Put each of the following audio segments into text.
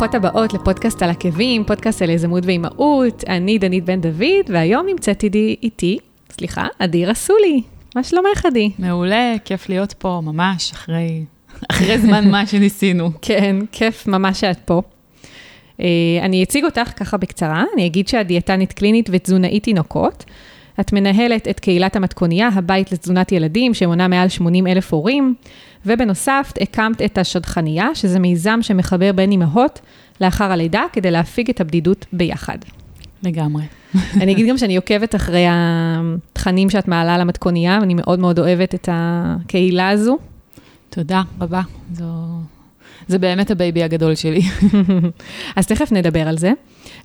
ברוכות הבאות לפודקאסט על עקבים, פודקאסט על יזמות ואימהות. אני דנית בן דוד, והיום נמצאת איתי, סליחה, עדי רסולי. מה שלומך, עדי? מעולה, כיף להיות פה ממש אחרי, אחרי זמן מה שניסינו. כן, כיף ממש שאת פה. Uh, אני אציג אותך ככה בקצרה, אני אגיד שאת דיאטנית קלינית ותזונאית תינוקות. את מנהלת את קהילת המתכונייה, הבית לתזונת ילדים, שמונה מעל 80 אלף הורים, ובנוסף, הקמת את השדכנייה, שזה מיזם שמחבר בין אימהות לאחר הלידה, כדי להפיג את הבדידות ביחד. לגמרי. אני אגיד גם שאני עוקבת אחרי התכנים שאת מעלה על המתכונייה, ואני מאוד מאוד אוהבת את הקהילה הזו. תודה רבה. זו... זה באמת ה baby הגדול שלי. אז תכף נדבר על זה.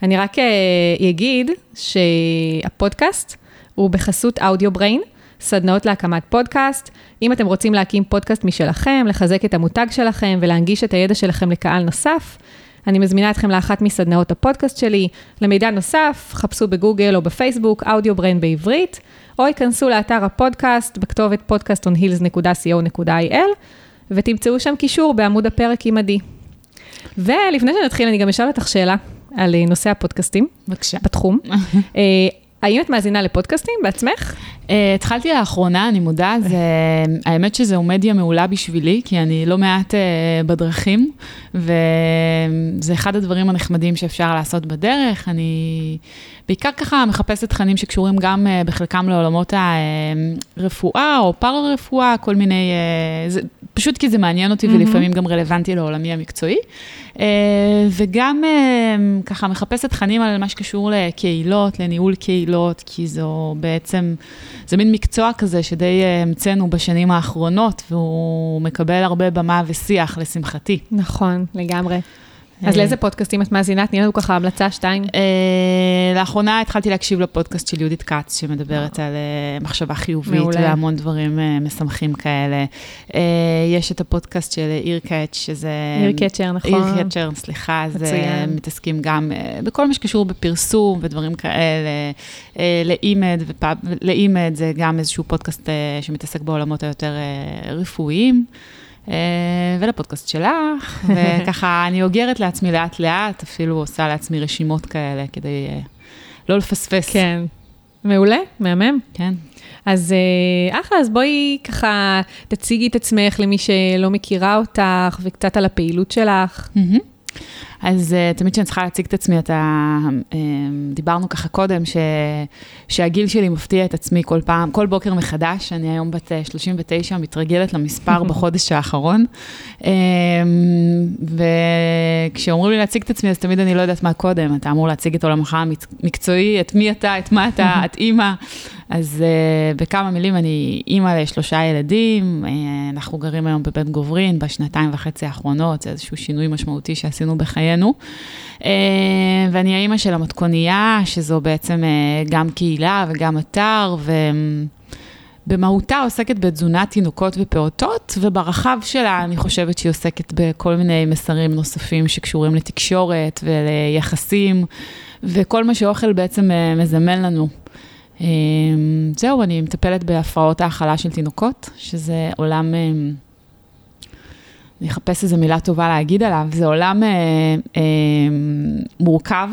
אני רק אה, אגיד שהפודקאסט הוא בחסות Audio Brain, סדנאות להקמת פודקאסט. אם אתם רוצים להקים פודקאסט משלכם, לחזק את המותג שלכם ולהנגיש את הידע שלכם לקהל נוסף, אני מזמינה אתכם לאחת מסדנאות הפודקאסט שלי. למידע נוסף, חפשו בגוגל או בפייסבוק, אודיו בריין בעברית, או ייכנסו לאתר הפודקאסט בכתובת podcastonhills.co.il, ותמצאו שם קישור בעמוד הפרק עם עדי. ולפני שנתחיל, אני גם אשאל אותך שאלה על נושא הפודקאסטים. בבקשה. בתחום. האם את מאזינה לפודקאסטים בעצמך? Uh, התחלתי לאחרונה, אני מודה, זה, האמת שזו מדיה מעולה בשבילי, כי אני לא מעט uh, בדרכים, וזה אחד הדברים הנחמדים שאפשר לעשות בדרך. אני בעיקר ככה מחפשת תכנים שקשורים גם uh, בחלקם לעולמות הרפואה או פארה-רפואה, כל מיני, uh, זה, פשוט כי זה מעניין אותי mm-hmm. ולפעמים גם רלוונטי לעולמי המקצועי. Uh, וגם uh, ככה מחפשת תכנים על מה שקשור לקהילות, לניהול קהילות, כי זו בעצם... זה מין מקצוע כזה שדי אה, המצאנו בשנים האחרונות, והוא מקבל הרבה במה ושיח, לשמחתי. נכון, לגמרי. אז אה. לאיזה פודקאסטים את מאזינה? תני לנו ככה המלצה שתיים. אה, לאחרונה התחלתי להקשיב לפודקאסט של יהודית כץ, שמדברת על מחשבה חיובית והמון דברים משמחים כאלה. יש את הפודקאסט של עיר קאץ', שזה... עיר קאצ'ר, נכון. עיר קאצ'ר, סליחה, זה מתעסקים גם בכל מה שקשור בפרסום ודברים כאלה. לאימד, לאימד זה גם איזשהו פודקאסט שמתעסק בעולמות היותר רפואיים. אה, ולפודקאסט שלך, וככה אני אוגרת לעצמי לאט-לאט, אפילו עושה לעצמי רשימות כאלה כדי אה, לא לפספס. כן, מעולה, מהמם. כן. אז אה, אחלה, אז בואי ככה תציגי את עצמך למי שלא מכירה אותך, וקצת על הפעילות שלך. Mm-hmm. אז uh, תמיד כשאני צריכה להציג את עצמי, אתה, uh, דיברנו ככה קודם, ש, שהגיל שלי מפתיע את עצמי כל פעם, כל בוקר מחדש, אני היום בת 39, אה, מתרגלת למספר בחודש האחרון. Um, וכשאומרים לי להציג את עצמי, אז תמיד אני לא יודעת מה קודם, אתה אמור להציג את עולמך המקצועי, את מי אתה, את מה אתה, את אימא. אז uh, בכמה מילים, אני אימא לשלושה ילדים, uh, אנחנו גרים היום בבית גוברין בשנתיים וחצי האחרונות, זה איזשהו שינוי משמעותי שעשינו בחיינו. Uh, ואני האימא של המתכונייה, שזו בעצם uh, גם קהילה וגם אתר, ו... במהותה עוסקת בתזונת תינוקות ופעוטות, וברחב שלה אני חושבת שהיא עוסקת בכל מיני מסרים נוספים שקשורים לתקשורת וליחסים, וכל מה שאוכל בעצם מזמן לנו. זהו, אני מטפלת בהפרעות האכלה של תינוקות, שזה עולם, אני אחפש איזו מילה טובה להגיד עליו, זה עולם אה, אה, מורכב.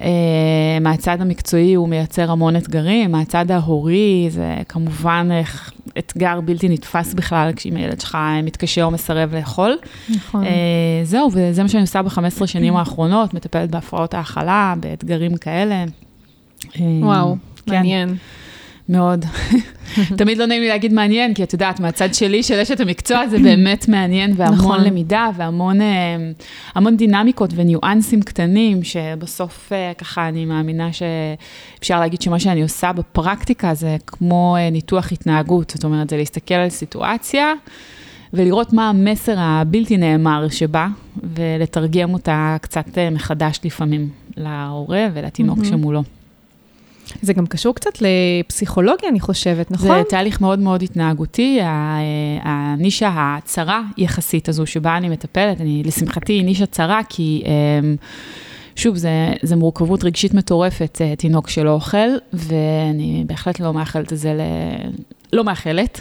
אה, מהצד המקצועי הוא מייצר המון אתגרים, מהצד ההורי זה כמובן אתגר בלתי נתפס בכלל, כשאם הילד שלך מתקשה או מסרב לאכול. נכון. זהו, וזה מה שאני עושה ב-15 שנים האחרונות, מטפלת בהפרעות האכלה, באתגרים כאלה. וואו. כן. מעניין. מאוד. תמיד לא נעים לי להגיד מעניין, כי את יודעת, מהצד שלי של אשת המקצוע זה באמת מעניין, והמון נכון. למידה, והמון אה, המון דינמיקות וניואנסים קטנים, שבסוף אה, ככה אני מאמינה שאפשר להגיד שמה שאני עושה בפרקטיקה זה כמו אה, ניתוח התנהגות, זאת אומרת, זה להסתכל על סיטואציה. ולראות מה המסר הבלתי נאמר שבה, ולתרגם אותה קצת מחדש לפעמים להורה ולתינוק mm-hmm. שמולו. זה גם קשור קצת לפסיכולוגיה, אני חושבת, נכון? זה תהליך מאוד מאוד התנהגותי, הנישה הצרה יחסית הזו שבה אני מטפלת, אני, לשמחתי היא נישה צרה, כי אמ, שוב, זה, זה מורכבות רגשית מטורפת, אה, תינוק שלא אוכל, ואני בהחלט לא מאחלת את זה ל... לא מאחלת.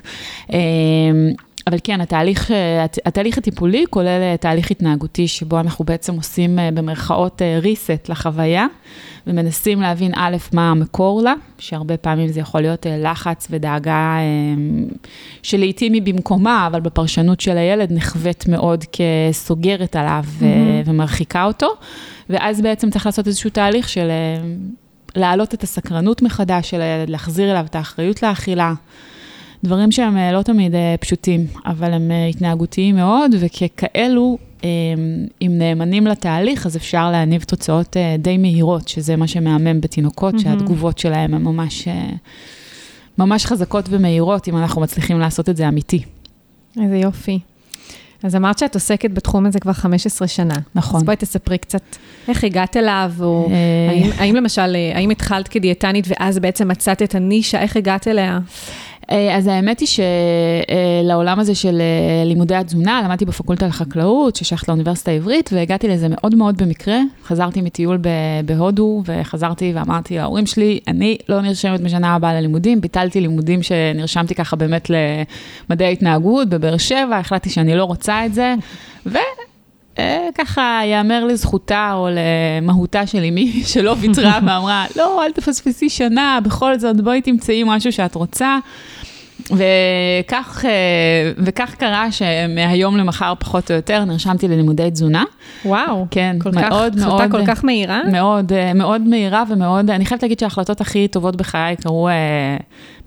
אמ, אבל כן, התהליך, אה, התהליך הטיפולי כולל אה, תהליך התנהגותי, שבו אנחנו בעצם עושים במרכאות reset לחוויה, ומנסים להבין א', מה המקור לה, שהרבה פעמים זה יכול להיות לחץ ודאגה שלעיתים היא במקומה, אבל בפרשנות של הילד נחווית מאוד כסוגרת עליו mm-hmm. ומרחיקה אותו, ואז בעצם צריך לעשות איזשהו תהליך של להעלות את הסקרנות מחדש של הילד, להחזיר אליו את האחריות לאכילה. דברים שהם אה, לא תמיד אה, פשוטים, אבל הם אה, התנהגותיים מאוד, וככאלו, אם נאמנים לתהליך, אז אפשר להניב תוצאות די מהירות, שזה מה שמהמם בתינוקות, mm-hmm. שהתגובות שלהם הן ממש, ממש חזקות ומהירות, אם אנחנו מצליחים לעשות את זה אמיתי. איזה יופי. אז אמרת שאת עוסקת בתחום הזה כבר 15 שנה. נכון. אז בואי תספרי קצת איך הגעת אליו, או האם, האם למשל, האם התחלת כדיאטנית ואז בעצם מצאת את הנישה, איך הגעת אליה? אה, אז האמת היא שלעולם הזה של אה, לימודי התזונה, למדתי בפקולטה לחקלאות, ששייכת לאוניברסיטה העברית, והגעתי לזה מאוד מאוד במקרה. חזרתי מטיול בהודו, וחזרתי ואמרתי להורים שלי, אני לא נרשמת בשנה הבאה ללימודים, ביטלתי לימודים שנרשמתי ככה באמת למדעי ההתנהגות בבאר שבע, החלטתי שאני לא רוצה את זה, ו... אה, ככה יאמר לזכותה או למהותה של אמי, שלא ויתרה ואמרה, לא, אל תפספסי שנה, בכל זאת, בואי תמצאי משהו שאת רוצה. וכך, אה, וכך קרה שמהיום למחר, פחות או יותר, נרשמתי ללימודי תזונה. וואו, כן, כל מאוד, כך, מאוד, כל כך מהירה? מאוד, אה, מאוד מהירה ומאוד, אני חייבת להגיד שההחלטות הכי טובות בחיי קרו אה,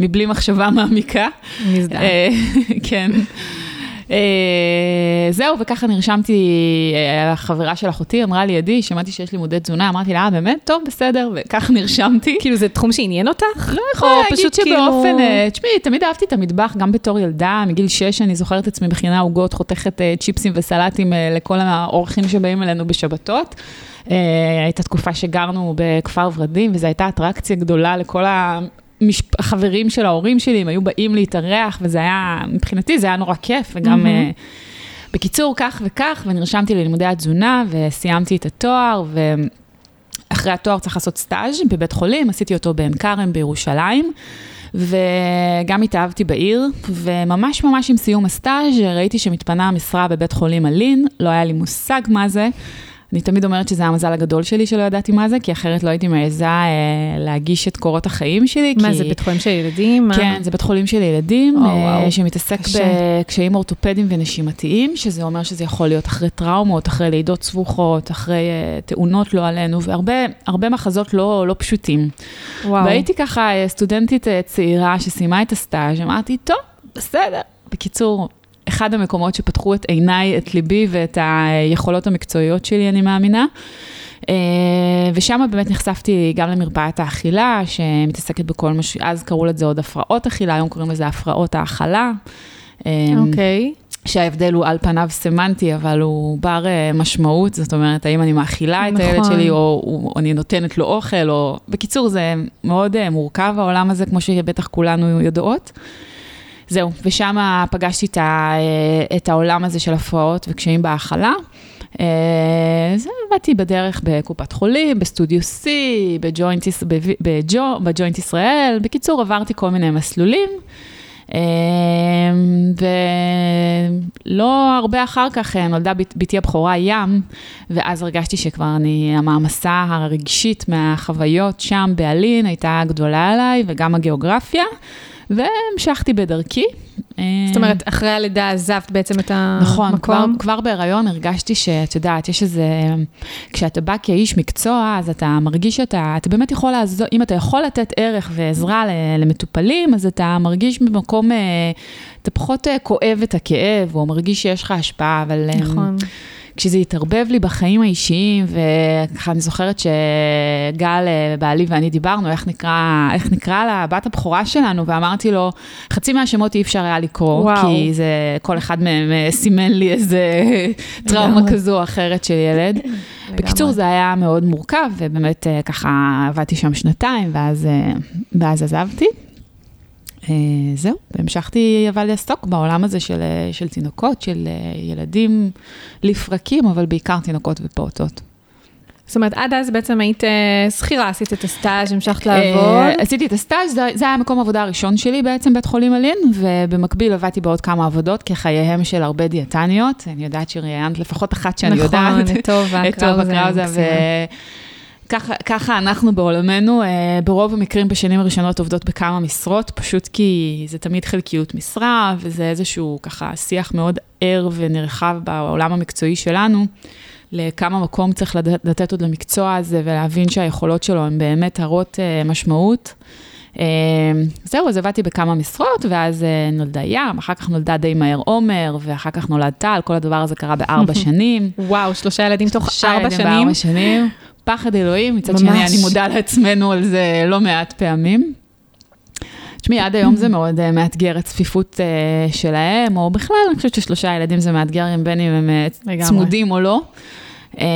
מבלי מחשבה מעמיקה. מזדהה. כן. אה, זהו, וככה נרשמתי, אה, החברה של אחותי אמרה לי, עדי, שמעתי שיש לימודי תזונה, אמרתי לה, אה, באמת? טוב, בסדר, וככה נרשמתי. כאילו, זה תחום שעניין אותך? לא יכולה להגיד שבאופן, כאילו- אה, תשמעי, תמיד אהבתי את המטבח, גם בתור ילדה, מגיל 6 אני זוכרת עצמי מכינה עוגות, חותכת צ'יפסים וסלטים לכל האורחים שבאים אלינו בשבתות. הייתה תקופה שגרנו בכפר ורדים, וזו הייתה אטרקציה גדולה לכל החברים של ההורים שלי, הם היו באים להתארח, וזה היה, מבחינתי זה היה נורא כיף, וגם... Mm-hmm. בקיצור, כך וכך, ונרשמתי ללימודי התזונה, וסיימתי את התואר, ואחרי התואר צריך לעשות סטאז' בבית חולים, עשיתי אותו בעין כרם בירושלים. וגם התאהבתי בעיר, וממש ממש עם סיום הסטאז' ראיתי שמתפנה המשרה בבית חולים אלין, לא היה לי מושג מה זה, אני תמיד אומרת שזה המזל הגדול שלי שלא ידעתי מה זה, כי אחרת לא הייתי מעיזה אה, להגיש את קורות החיים שלי. מה, כי... זה בית חולים של ילדים? כן, מה? זה בית חולים של ילדים, oh, אה, שמתעסק בקשיים אורתופדיים ונשימתיים, שזה אומר שזה יכול להיות אחרי טראומות, אחרי לידות סבוכות, אחרי אה, תאונות לא עלינו, והרבה מחזות לא, לא פשוטים. וואו. והייתי ככה אה, סטודנטית אה, צעירה שסיימה את הסטאז', אמרתי, טוב, בסדר. בקיצור, אחד המקומות שפתחו את עיניי, את ליבי ואת היכולות המקצועיות שלי, אני מאמינה. אה, ושם באמת נחשפתי גם למרפאת האכילה, שמתעסקת בכל מה ש... אז קראו לזה עוד הפרעות אכילה, היום קוראים לזה הפרעות האכלה. אה, אוקיי. Okay. שההבדל הוא על פניו סמנטי, אבל הוא בר אה, משמעות, זאת אומרת, האם אני מאכילה את נכון. הילד שלי, או, או אני נותנת לו אוכל, או... בקיצור, זה מאוד מורכב העולם הזה, כמו שבטח כולנו יודעות. זהו, ושם פגשתי את, ה, את העולם הזה של הפרעות וקשיים בהאכלה. אז אה, עבדתי בדרך בקופת חולים, בסטודיו C, בג'וינט, בג'ו, בג'וינט ישראל. בקיצור, עברתי כל מיני מסלולים. אה, ולא הרבה אחר כך אה, נולדה בתי הבכורה ים, ואז הרגשתי שכבר אני, המעמסה הרגשית מהחוויות שם בעלין הייתה גדולה עליי, וגם הגיאוגרפיה. והמשכתי בדרכי. זאת אומרת, אחרי הלידה עזבת בעצם את המקום? נכון, כבר, כבר בהיריון הרגשתי שאת יודעת, יש איזה, כשאתה בא כאיש מקצוע, אז אתה מרגיש שאתה, אתה באמת יכול לעזור, אם אתה יכול לתת ערך ועזרה למטופלים, אז אתה מרגיש במקום, אה, אתה פחות אה, כואב את הכאב, או מרגיש שיש לך השפעה, אבל... אה, נכון. כשזה התערבב לי בחיים האישיים, וככה אני זוכרת שגל, אה, בעלי ואני דיברנו, איך נקרא, איך נקרא לה, בת הבכורה שלנו, ואמרתי לו, חצי מהשמות אי אפשר היה לקרוא, וואו. כי זה, כל אחד מהם אה, סימן לי איזה טראומה כזו או אחרת של ילד. בקיצור, זה היה מאוד מורכב, ובאמת אה, ככה עבדתי שם שנתיים, ואז, ואז עזבתי. אה, זהו, והמשכתי אבל לעסוק בעולם הזה של, אה, של תינוקות, של אה, ילדים לפרקים, אבל בעיקר תינוקות ופעוטות. זאת אומרת, עד אז בעצם היית שכירה, עשית את הסטאז', המשכת לעבוד. עשיתי את הסטאז', זה- זה היה מקום העבודה הראשון שלי בעצם, בית חולים אלין, ובמקביל עבדתי בעוד כמה עבודות, כחייהם של הרבה דיאטניות. אני יודעת שראיינת לפחות אחת שאני יודעת. נכון, את טובה את טובה קראוזה, וככה ככה אנחנו בעולמנו, אה, ברוב המקרים בשנים הראשונות עובדות בכמה משרות, פשוט כי זה תמיד חלקיות משרה, וזה איזשהו ככה שיח מאוד ער ונרחב בעולם המקצועי שלנו. לכמה מקום צריך לתת עוד למקצוע הזה ולהבין שהיכולות שלו הן באמת הרות אה, משמעות. אה, זהו, אז עבדתי בכמה משרות, ואז אה, נולדה ים, אחר כך נולדה די מהר עומר, ואחר כך נולד טל, כל הדבר הזה קרה בארבע שנים. וואו, שלושה ילדים תוך שלושה ארבע ילדים שנים. בארבע שנים. פחד אלוהים, מצד ממש. שני, אני מודה לעצמנו על זה לא מעט פעמים. תשמעי, עד היום זה מאוד אה, מאתגר הצפיפות אה, שלהם, או בכלל, אני חושבת ששלושה ילדים זה מאתגר, בין אם הם לגמרי. צמודים או לא. אה,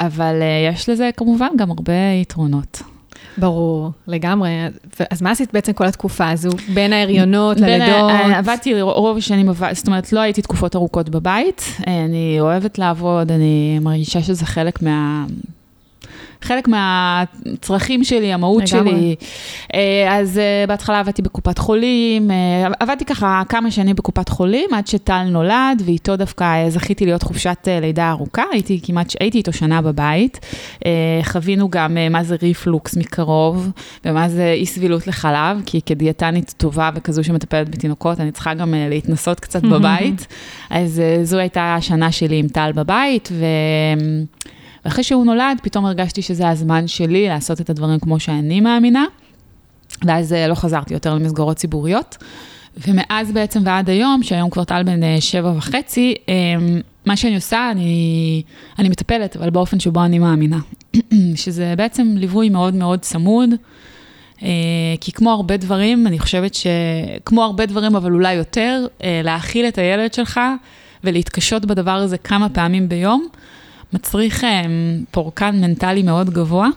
אבל אה, יש לזה כמובן גם הרבה יתרונות. ברור, לגמרי. אז מה עשית בעצם כל התקופה הזו? בין ההריונות ה- ללידות? אה, עבדתי רוב השנים, זאת אומרת, לא הייתי תקופות ארוכות בבית. אה, אני אוהבת לעבוד, אני מרגישה שזה חלק מה... חלק מהצרכים שלי, המהות. שלי. אה, אז אה, בהתחלה עבדתי בקופת חולים, אה, עבדתי ככה כמה שנים בקופת חולים, עד שטל נולד, ואיתו דווקא זכיתי להיות חופשת לידה ארוכה, הייתי כמעט, הייתי איתו שנה בבית. חווינו גם מה זה ריפלוקס מקרוב, ומה זה אי סבילות לחלב, כי כדיאטנית טובה וכזו שמטפלת בתינוקות, אני צריכה גם להתנסות קצת בבית. אז זו הייתה השנה שלי עם טל בבית, ו... ואחרי שהוא נולד, פתאום הרגשתי שזה הזמן שלי לעשות את הדברים כמו שאני מאמינה, ואז אה, לא חזרתי יותר למסגרות ציבוריות. ומאז בעצם ועד היום, שהיום כבר טל בן אה, שבע וחצי, אה, מה שאני עושה, אני, אני מטפלת, אבל באופן שבו אני מאמינה. שזה בעצם ליווי מאוד מאוד צמוד, אה, כי כמו הרבה דברים, אני חושבת שכמו הרבה דברים, אבל אולי יותר, להאכיל את הילד שלך ולהתקשות בדבר הזה כמה פעמים ביום, מצריך אה, פורקן מנטלי מאוד גבוה,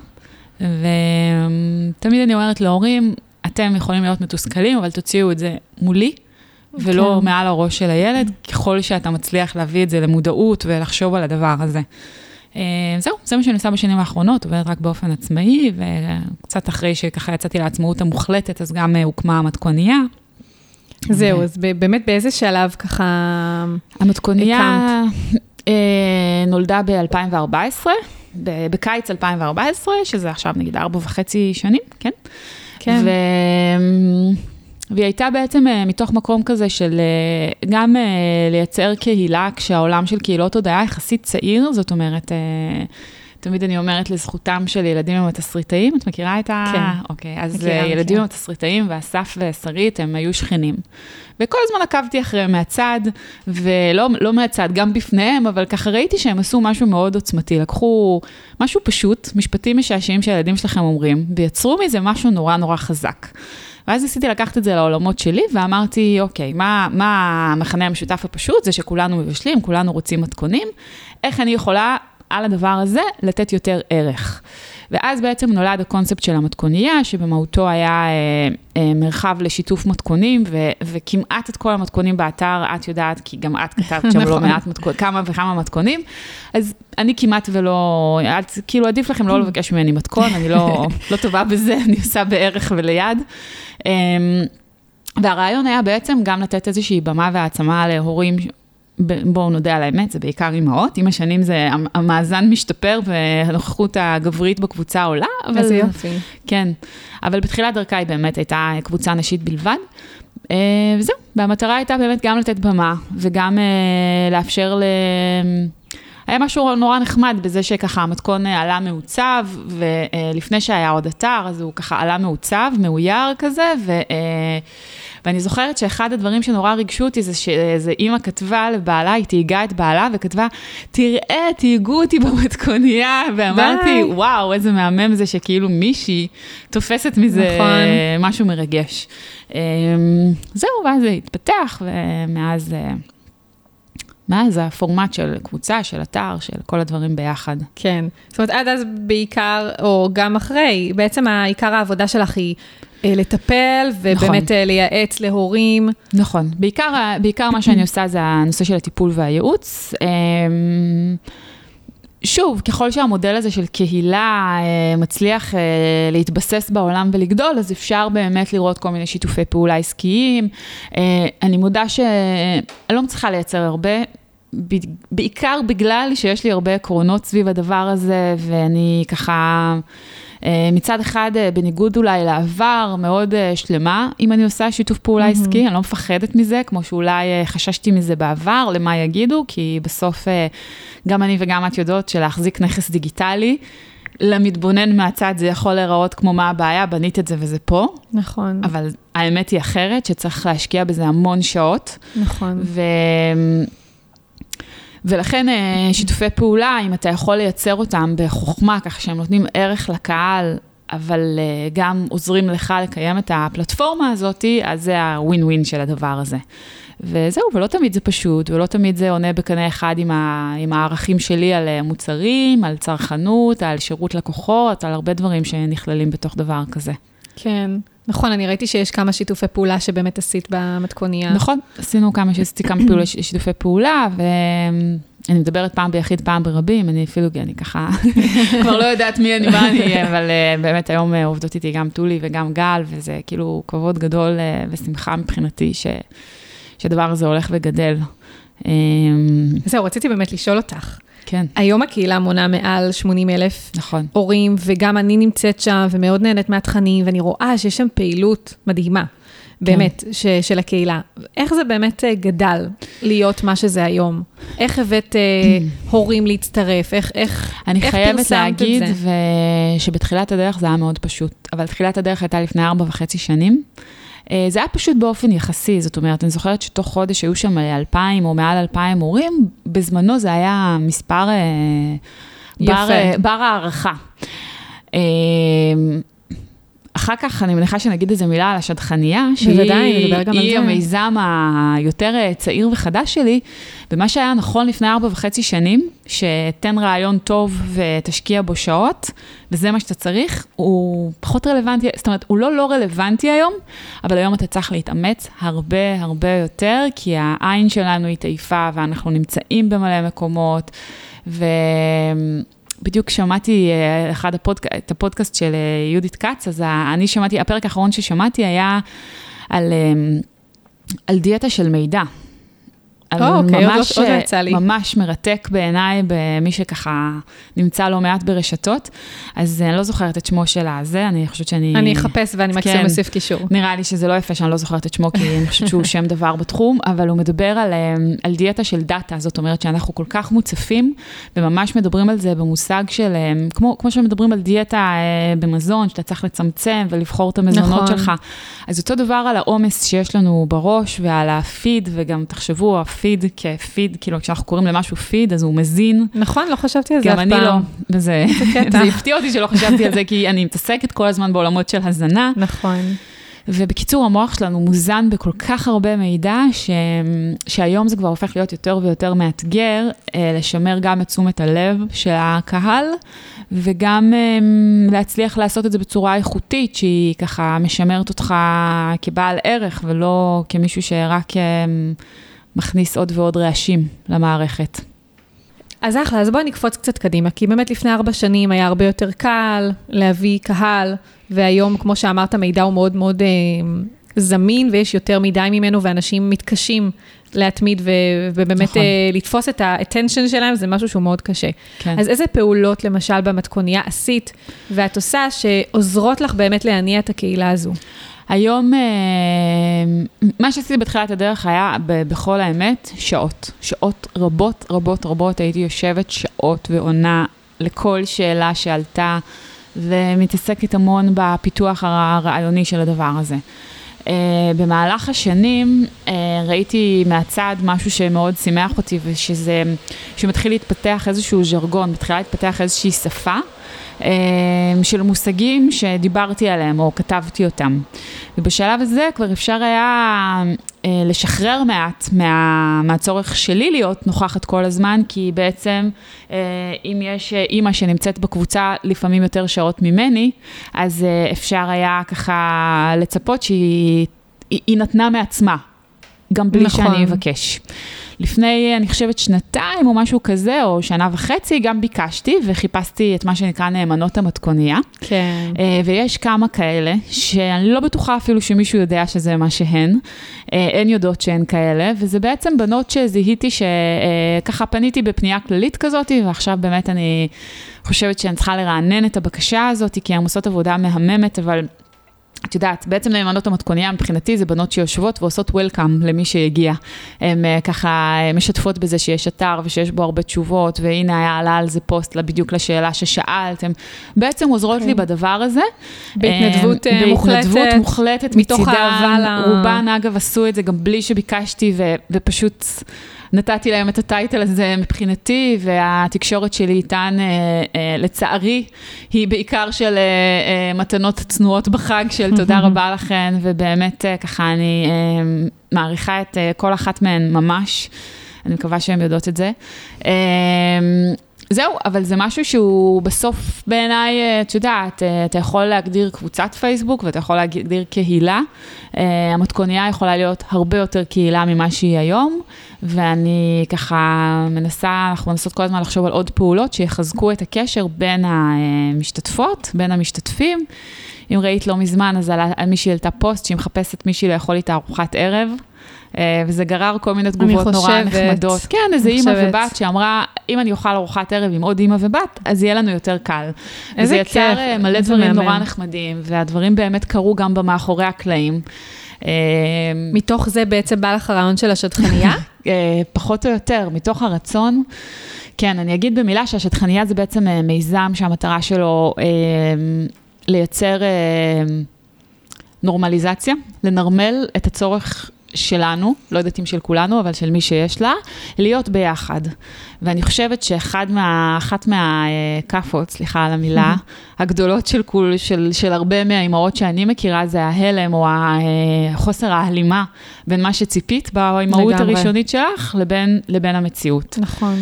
ותמיד אני אומרת להורים, אתם יכולים להיות מתוסכלים, אבל תוציאו את זה מולי, ולא כן. מעל הראש של הילד, ככל שאתה מצליח להביא את זה למודעות ולחשוב על הדבר הזה. אה, זהו, זה מה שאני עושה בשנים האחרונות, עובדת רק באופן עצמאי, וקצת אחרי שככה יצאתי לעצמאות המוחלטת, אז גם אה, הוקמה המתכונייה. זהו, אז באמת באיזה שלב ככה... המתכונייה אה, נולדה ב-2014, בקיץ 2014, שזה עכשיו נגיד ארבע וחצי שנים, כן? כן. ו... והיא הייתה בעצם אה, מתוך מקום כזה של אה, גם אה, לייצר קהילה, כשהעולם של קהילות עוד היה יחסית צעיר, זאת אומרת, אה, תמיד אני אומרת לזכותם של ילדים עם התסריטאים, את מכירה את ה... כן. אוקיי, אז מכירה, מכירה, ילדים מכירה. עם התסריטאים ואסף ושרית, הם היו שכנים. וכל הזמן עקבתי אחריהם מהצד, ולא לא מהצד, גם בפניהם, אבל ככה ראיתי שהם עשו משהו מאוד עוצמתי. לקחו משהו פשוט, משפטים משעשעים שהילדים שלכם אומרים, ויצרו מזה משהו נורא נורא חזק. ואז ניסיתי לקחת את זה לעולמות שלי, ואמרתי, אוקיי, מה, מה המכנה המשותף הפשוט? זה שכולנו מבשלים, כולנו רוצים מתכונים. איך אני יכולה על הדבר הזה לתת יותר ערך? ואז בעצם נולד הקונספט של המתכונייה, שבמהותו היה אה, אה, מרחב לשיתוף מתכונים, ו, וכמעט את כל המתכונים באתר, את יודעת, כי גם את כתבת שם לא נכון. מעט מתכונים, כמה וכמה מתכונים, אז אני כמעט ולא, את, כאילו עדיף לכם לא לבקש ממני מתכון, אני לא, לא טובה בזה, אני עושה בערך וליד. אמ, והרעיון היה בעצם גם לתת איזושהי במה והעצמה להורים, בואו נודה על האמת, זה בעיקר אימהות, עם השנים זה, המ- המאזן משתפר והנוכחות הגברית בקבוצה עולה, אבל... איזה יופי. כן, אבל בתחילת דרכה היא באמת הייתה קבוצה נשית בלבד. אה, וזהו, והמטרה הייתה באמת גם לתת במה וגם אה, לאפשר ל... היה משהו נורא נחמד בזה שככה המתכון אה, עלה מעוצב, ולפני שהיה עוד אתר, אז הוא ככה עלה מעוצב, מאויר כזה, ו, אה, ואני זוכרת שאחד הדברים שנורא ריגשו אותי זה שאיזה אימא כתבה לבעלה, היא תהיגה את בעלה וכתבה, תראה, תהיגו אותי במתכונייה, ואמרתי, די. וואו, איזה מהמם זה שכאילו מישהי תופסת מזה נכון. משהו מרגש. אה, זהו, ואז זה התפתח, ומאז... אה, מאז הפורמט של קבוצה, של אתר, של כל הדברים ביחד. כן. זאת אומרת, עד אז בעיקר, או גם אחרי, בעצם העיקר העבודה שלך היא אה, לטפל, ובאמת נכון. אה, לייעץ להורים. נכון. בעיקר, בעיקר מה שאני עושה זה הנושא של הטיפול והייעוץ. אמ, שוב, ככל שהמודל הזה של קהילה אה, מצליח אה, להתבסס בעולם ולגדול, אז אפשר באמת לראות כל מיני שיתופי פעולה עסקיים. אה, אני מודה שאני לא מצליחה לייצר הרבה, בעיקר בגלל שיש לי הרבה עקרונות סביב הדבר הזה, ואני ככה... אה, מצד אחד, אה, בניגוד אולי לעבר, מאוד אה, שלמה, אם אני עושה שיתוף פעולה mm-hmm. עסקי, אני לא מפחדת מזה, כמו שאולי חששתי מזה בעבר, למה יגידו, כי בסוף גם אני וגם את יודעות שלהחזיק נכס דיגיטלי, למתבונן מהצד זה יכול להיראות כמו מה הבעיה, בנית את זה וזה פה. נכון. אבל האמת היא אחרת, שצריך להשקיע בזה המון שעות. נכון. ו... ולכן אה, שיתופי פעולה, אם אתה יכול לייצר אותם בחוכמה, ככה שהם נותנים ערך לקהל, אבל אה, גם עוזרים לך לקיים את הפלטפורמה הזאת, אז זה הווין ווין של הדבר הזה. וזהו, ולא תמיד זה פשוט, ולא תמיד זה עונה בקנה אחד עם, ה, עם הערכים שלי על אה, מוצרים, על צרכנות, על שירות לקוחות, על הרבה דברים שנכללים בתוך דבר כזה. כן. נכון, אני ראיתי שיש כמה שיתופי פעולה שבאמת עשית במתכונייה. נכון, עשינו כמה, עשיתי כמה פעולה, שיתופי פעולה, ואני מדברת פעם ביחיד, פעם ברבים, אני אפילו, אני ככה, כבר לא יודעת מי אני, מה אני, אבל אה, באמת היום אה, עובדות איתי גם טולי וגם גל, וזה כאילו כבוד גדול אה, ושמחה מבחינתי ש, שהדבר הזה הולך וגדל. זהו, רציתי באמת לשאול אותך. כן. היום הקהילה מונה מעל 80 אלף נכון. הורים, וגם אני נמצאת שם ומאוד נהנית מהתכנים, ואני רואה שיש שם פעילות מדהימה, באמת, כן. ש, של הקהילה. איך זה באמת אה, גדל להיות מה שזה היום? איך הבאת אה, הורים להצטרף? איך, איך, אני איך חייבת להגיד שבתחילת הדרך זה היה מאוד פשוט, אבל תחילת הדרך הייתה לפני ארבע וחצי שנים. אה, זה היה פשוט באופן יחסי, זאת אומרת, אני זוכרת שתוך חודש היו שם אלפיים או מעל אלפיים מורים, בזמנו זה היה מספר אה, בר, אה, בר הערכה. אחר כך, אני מניחה שנגיד איזה מילה על השדכנייה, שהיא היא המיזם היותר אה, צעיר וחדש שלי, ומה שהיה נכון לפני ארבע וחצי שנים, שתן רעיון טוב ותשקיע בו שעות, וזה מה שאתה צריך, הוא פחות רלוונטי, זאת אומרת, הוא לא לא רלוונטי היום, אבל היום אתה צריך להתאמץ הרבה הרבה יותר, כי העין שלנו היא תעיפה, ואנחנו נמצאים במלא מקומות, ו... בדיוק שמעתי אה, אחד הפודק... את הפודקאסט של אה, יהודית כץ, אז אני שמעתי, הפרק האחרון ששמעתי היה על, אה, על דיאטה של מידע. או, אוקיי, ממש, עוד לא יצא לי. ממש מרתק בעיניי, במי שככה נמצא לא מעט ברשתות. אז אני לא זוכרת את שמו של הזה, אני חושבת שאני... אני אחפש ואני מקסימום כן, אוסיף קישור. נראה לי שזה לא יפה שאני לא זוכרת את שמו, כי אני חושבת שהוא שם דבר בתחום, אבל הוא מדבר על, אה, על דיאטה של דאטה, זאת אומרת שאנחנו כל כך מוצפים, וממש מדברים על זה במושג של, אה, כמו, כמו שמדברים על דיאטה אה, במזון, שאתה צריך לצמצם ולבחור את המזונות נכון. שלך. אז אותו דבר על העומס שיש לנו בראש ועל הפיד, וגם תחשבו, פיד כפיד, כאילו כשאנחנו קוראים למשהו פיד, אז הוא מזין. נכון, לא חשבתי על זה אף פעם. גם אני לא, וזה זה הפתיע אותי שלא חשבתי על זה, כי אני מתעסקת כל הזמן בעולמות של הזנה. נכון. ובקיצור, המוח שלנו מוזן בכל כך הרבה מידע, ש... שהיום זה כבר הופך להיות יותר ויותר מאתגר, אה, לשמר גם את תשומת הלב של הקהל, וגם אה, להצליח לעשות את זה בצורה איכותית, שהיא ככה משמרת אותך כבעל ערך, ולא כמישהו שרק... אה, מכניס עוד ועוד רעשים למערכת. אז אחלה, אז בואי נקפוץ קצת קדימה, כי באמת לפני ארבע שנים היה הרבה יותר קל להביא קהל, והיום, כמו שאמרת, מידע הוא מאוד מאוד אה, זמין, ויש יותר מדי ממנו, ואנשים מתקשים להתמיד ו- ובאמת נכון. אה, לתפוס את ה-attention שלהם, זה משהו שהוא מאוד קשה. כן. אז איזה פעולות, למשל, במתכונייה עשית, ואת עושה, שעוזרות לך באמת להניע את הקהילה הזו? היום, אה, מה שעשיתי בתחילת הדרך היה, בכל האמת, שעות. שעות רבות, רבות, רבות, הייתי יושבת שעות ועונה לכל שאלה שעלתה, ומתעסקת המון בפיתוח הרעיוני של הדבר הזה. Uh, במהלך השנים uh, ראיתי מהצד משהו שמאוד שימח אותי, ושזה, שמתחיל להתפתח איזשהו ז'רגון, מתחילה להתפתח איזושהי שפה. אמ, של מושגים שדיברתי עליהם או כתבתי אותם. ובשלב הזה כבר אפשר היה אה, לשחרר מעט מה, מהצורך שלי להיות נוכחת כל הזמן, כי בעצם אה, אם יש אימא שנמצאת בקבוצה לפעמים יותר שעות ממני, אז אה, אפשר היה ככה לצפות שהיא נתנה מעצמה, גם בלי נכון. שאני אבקש. לפני, אני חושבת, שנתיים או משהו כזה, או שנה וחצי, גם ביקשתי וחיפשתי את מה שנקרא נאמנות המתכונייה. כן. אה, ויש כמה כאלה, שאני לא בטוחה אפילו שמישהו יודע שזה מה שהן. אה, הן יודעות שהן כאלה, וזה בעצם בנות שזיהיתי שככה פניתי בפנייה כללית כזאת, ועכשיו באמת אני חושבת שאני צריכה לרענן את הבקשה הזאת, כי הן עושות עבודה מהממת, אבל... את יודעת, בעצם נאמנות המתכוניה מבחינתי זה בנות שיושבות ועושות וולקאם למי שיגיע. הן uh, ככה uh, משתפות בזה שיש אתר ושיש בו הרבה תשובות, והנה היה עלה על זה פוסט בדיוק לשאלה ששאלת, הן בעצם עוזרות okay. לי כן. בדבר הזה. בהתנדבות uh, מוחלטת. בהתנדבות מוחלטת מתוך אהבה רובן אגב עשו את זה גם בלי שביקשתי ו- ופשוט... נתתי להם את הטייטל הזה מבחינתי, והתקשורת שלי איתן, אה, אה, לצערי, היא בעיקר של אה, מתנות צנועות בחג, של תודה רבה לכן, ובאמת ככה אני מעריכה את כל אחת מהן ממש. אני מקווה שהן יודעות את זה. זהו, אבל זה משהו שהוא בסוף בעיניי, אה, את יודעת, אה, אתה יכול להגדיר קבוצת פייסבוק ואתה יכול להגדיר קהילה. אה, המתכוניה יכולה להיות הרבה יותר קהילה ממה שהיא היום, ואני ככה מנסה, אנחנו מנסות כל הזמן לחשוב על עוד פעולות שיחזקו את הקשר בין המשתתפות, בין המשתתפים. אם ראית לא מזמן, אז על מישהי העלתה פוסט שהיא מחפשת מישהי לאכול איתה ארוחת ערב. אה, וזה גרר כל מיני תגובות נורא נחמדות. כן, איזה אימא ובת שאמרה, אם אני אוכל ארוחת ערב עם עוד אימא ובת, אז יהיה לנו יותר קל. איזה כיף. וזה יצר אה, מלא דברים נורא נחמדים, והדברים באמת קרו גם במאחורי הקלעים. אה, מתוך זה בעצם בא לך הרעיון של השטחנייה? פחות או יותר, מתוך הרצון. כן, אני אגיד במילה שהשטחנייה זה בעצם מיזם שהמטרה שלו לייצר נורמליזציה, לנרמל את הצורך שלנו, לא יודעת אם של כולנו, אבל של מי שיש לה, להיות ביחד. ואני חושבת שאחת מה, מהכאפות, סליחה על המילה, הגדולות של, כול, של, של הרבה מהאימהות שאני מכירה, זה ההלם או חוסר ההלימה בין מה שציפית באימהות הראשונית שלך לבין, לבין המציאות. נכון.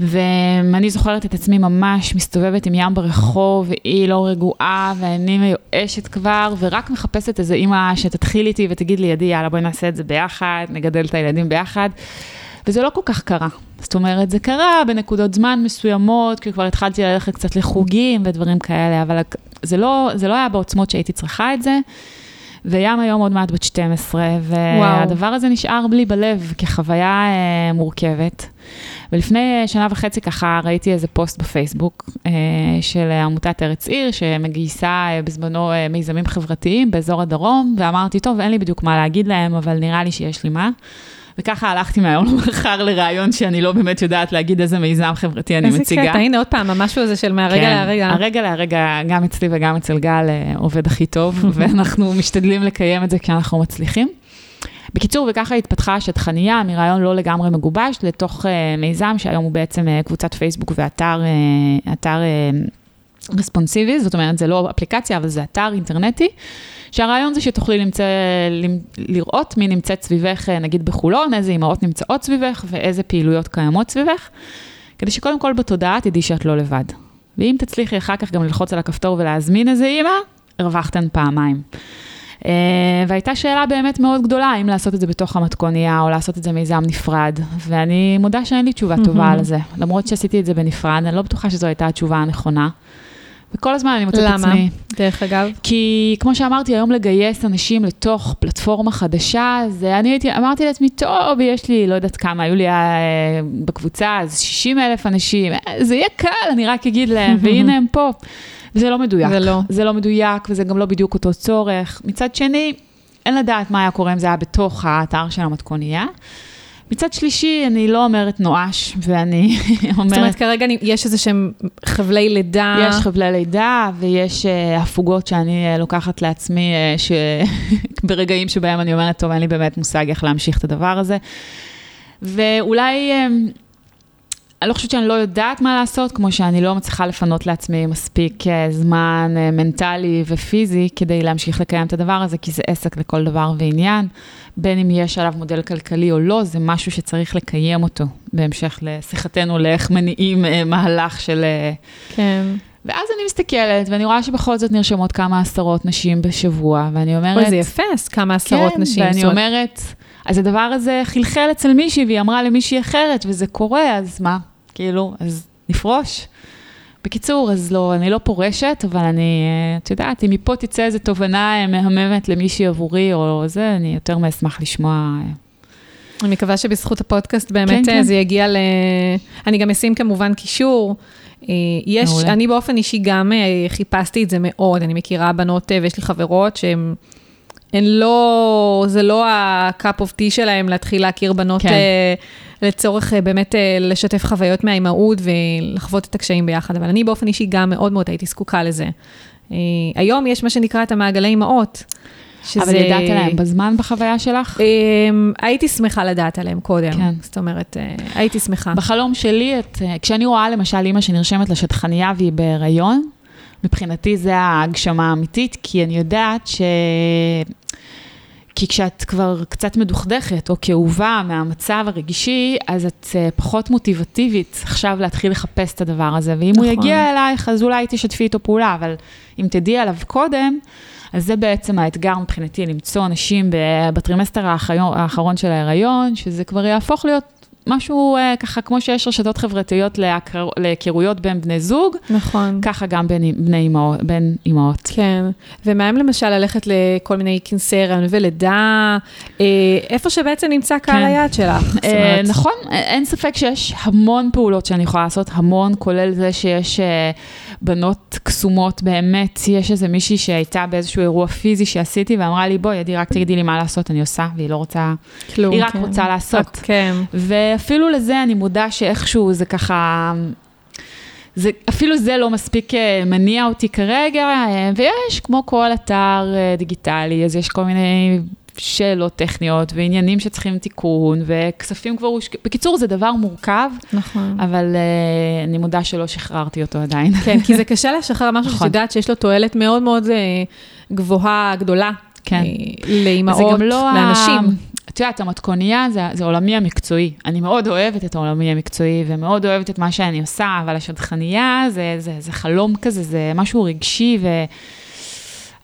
ואני זוכרת את עצמי ממש מסתובבת עם ים ברחוב, והיא לא רגועה, ואני מיואשת כבר, ורק מחפשת איזה אימא שתתחיל איתי ותגיד לי, ידי, יאללה, בואי נעשה את זה ביחד, נגדל את הילדים ביחד. וזה לא כל כך קרה. זאת אומרת, זה קרה בנקודות זמן מסוימות, כי כבר התחלתי ללכת קצת לחוגים ודברים כאלה, אבל זה לא, זה לא היה בעוצמות שהייתי צריכה את זה. וים היום עוד מעט בת 12, והדבר הזה נשאר בלי בלב כחוויה אה, מורכבת. ולפני שנה וחצי ככה ראיתי איזה פוסט בפייסבוק אה, של עמותת ארץ עיר, שמגייסה אה, בזמנו אה, מיזמים חברתיים באזור הדרום, ואמרתי, טוב, אין לי בדיוק מה להגיד להם, אבל נראה לי שיש לי מה. וככה הלכתי מהיום למחר לרעיון שאני לא באמת יודעת להגיד איזה מיזם חברתי אני מציגה. איזה קטע, הנה עוד פעם, המשהו הזה של מהרגע כן, להרגע. הרגע להרגע, גם אצלי וגם אצל גל, עובד הכי טוב, ואנחנו משתדלים לקיים את זה כשאנחנו מצליחים. בקיצור, וככה התפתחה השטחנייה מרעיון לא לגמרי מגובש לתוך uh, מיזם שהיום הוא בעצם uh, קבוצת פייסבוק ואתר uh, אתר, uh, רספונסיבי, זאת אומרת, זה לא אפליקציה, אבל זה אתר אינטרנטי, שהרעיון זה שתוכלי למצא, לראות מי נמצאת סביבך, נגיד בחולון, איזה אימהות נמצאות סביבך ואיזה פעילויות קיימות סביבך, כדי שקודם כל בתודעה תדעי שאת לא לבד. ואם תצליחי אחר כך גם ללחוץ על הכפתור ולהזמין איזה אימא, הרווחתן פעמיים. Uh, והייתה שאלה באמת מאוד גדולה, האם לעשות את זה בתוך המתכונייה או לעשות את זה מיזם נפרד, ואני מודה שאין לי תשובה טובה על זה. למרות שעשיתי את זה בנפרד, אני לא בטוחה שזו הייתה התשובה הנכונה. וכל הזמן אני מוצאת את עצמי. למה? דרך אגב? כי כמו שאמרתי, היום לגייס אנשים לתוך פלטפורמה חדשה, זה אני הייתי, אמרתי לעצמי, טוב, יש לי, לא יודעת כמה, היו לי uh, בקבוצה, אז 60 אלף אנשים, זה יהיה קל, אני רק אגיד להם, והנה הם פה. וזה לא מדויק. זה לא. זה לא מדויק, וזה גם לא בדיוק אותו צורך. מצד שני, אין לדעת מה היה קורה אם זה היה בתוך האתר של המתכונייה. מצד שלישי, אני לא אומרת נואש, ואני אומרת... זאת אומרת, כרגע יש איזה שהם חבלי לידה. יש חבלי לידה, ויש uh, הפוגות שאני uh, לוקחת לעצמי, uh, שברגעים שבהם אני אומרת, טוב, אין לי באמת מושג איך להמשיך את הדבר הזה. ואולי... Uh, אני לא חושבת שאני לא יודעת מה לעשות, כמו שאני לא מצליחה לפנות לעצמי מספיק אה, זמן אה, מנטלי ופיזי כדי להמשיך לקיים את הדבר הזה, כי זה עסק לכל דבר ועניין. בין אם יש עליו מודל כלכלי או לא, זה משהו שצריך לקיים אותו, בהמשך לשיחתנו לאיך מניעים אה, מהלך של... כן. ואז אני מסתכלת, ואני רואה שבכל זאת נרשמות כמה עשרות נשים בשבוע, ואני אומרת... אוי, זה יפה, כמה עשרות כן, נשים. כן, ואני אומרת... אז הדבר הזה חלחל אצל מישהי, והיא אמרה למישהי אחרת, וזה קורה, אז מה? כאילו, אז נפרוש. בקיצור, אז לא, אני לא פורשת, אבל אני, אה, את יודעת, אם מפה תצא איזו תובנה אה, מהממת למישהי עבורי או זה, אני יותר מאשמח לשמוע. אה. אני מקווה שבזכות הפודקאסט באמת כן, כן. זה יגיע ל... אני גם אשים כמובן קישור. יש, מעולה. אני באופן אישי גם חיפשתי את זה מאוד, אני מכירה בנות ויש לי חברות שהן... הן לא, זה לא ה-cup of tea שלהם להתחיל להכיר בנות כן. כן. לצורך אה, באמת אה, לשתף חוויות מהאימהות ולחוות את הקשיים ביחד, אבל אני באופן אישי גם מאוד מאוד הייתי זקוקה לזה. אה, היום יש מה שנקרא את המעגלי אימהות. שזה... אבל ידעת עליהם בזמן בחוויה שלך? הייתי שמחה לדעת עליהם קודם. כן. זאת אומרת, הייתי שמחה. בחלום שלי, את, כשאני רואה למשל אימא שנרשמת לשטחנייה והיא בהיריון, מבחינתי זה ההגשמה האמיתית, כי אני יודעת ש... כי כשאת כבר קצת מדוכדכת או כאובה מהמצב הרגישי, אז את uh, פחות מוטיבטיבית עכשיו להתחיל לחפש את הדבר הזה. ואם נכון. הוא יגיע אלייך, אז אולי תשתפי איתו פעולה, אבל אם תדעי עליו קודם, אז זה בעצם האתגר מבחינתי, למצוא אנשים בטרימסטר האחרון של ההיריון, שזה כבר יהפוך להיות משהו אה, ככה, כמו שיש רשתות חברתיות להכר, להיכרויות בין בני זוג, נכון. ככה גם בין, בני אימהות, בין אימהות. כן, ומה אם למשל ללכת לכל מיני כנסי הריון ולידה, אה, איפה שבעצם נמצא קהל כן. היעד שלך. אה, נכון, אין ספק שיש המון פעולות שאני יכולה לעשות, המון, כולל זה שיש אה, בנות קסומות באמת, יש איזה מישהי שהייתה באיזשהו אירוע פיזי שעשיתי ואמרה לי, בואי, עדי, רק תגידי לי מה לעשות, אני עושה, והיא לא רוצה, כלום, היא רק כן. רוצה לעשות. כן. ואפילו לזה אני מודה שאיכשהו זה ככה... זה, אפילו זה לא מספיק אה, מניע אותי כרגע, אה, ויש, כמו כל אתר אה, דיגיטלי, אז יש כל מיני שאלות טכניות ועניינים שצריכים תיקון, וכספים כבר הושקעו. בקיצור, זה דבר מורכב, נכון. אבל uh, אני מודה שלא שחררתי אותו עדיין. כן, כי זה קשה לשחרר משהו נכון. שאת יודעת שיש לו תועלת מאוד מאוד uh, גבוהה, גדולה. כן. לאימהות, לא לאנשים. את יודעת, המתכונייה זה, זה עולמי המקצועי. אני מאוד אוהבת את העולמי המקצועי, ומאוד אוהבת את מה שאני עושה, אבל השדכנייה זה, זה, זה חלום כזה, זה משהו רגשי, ו...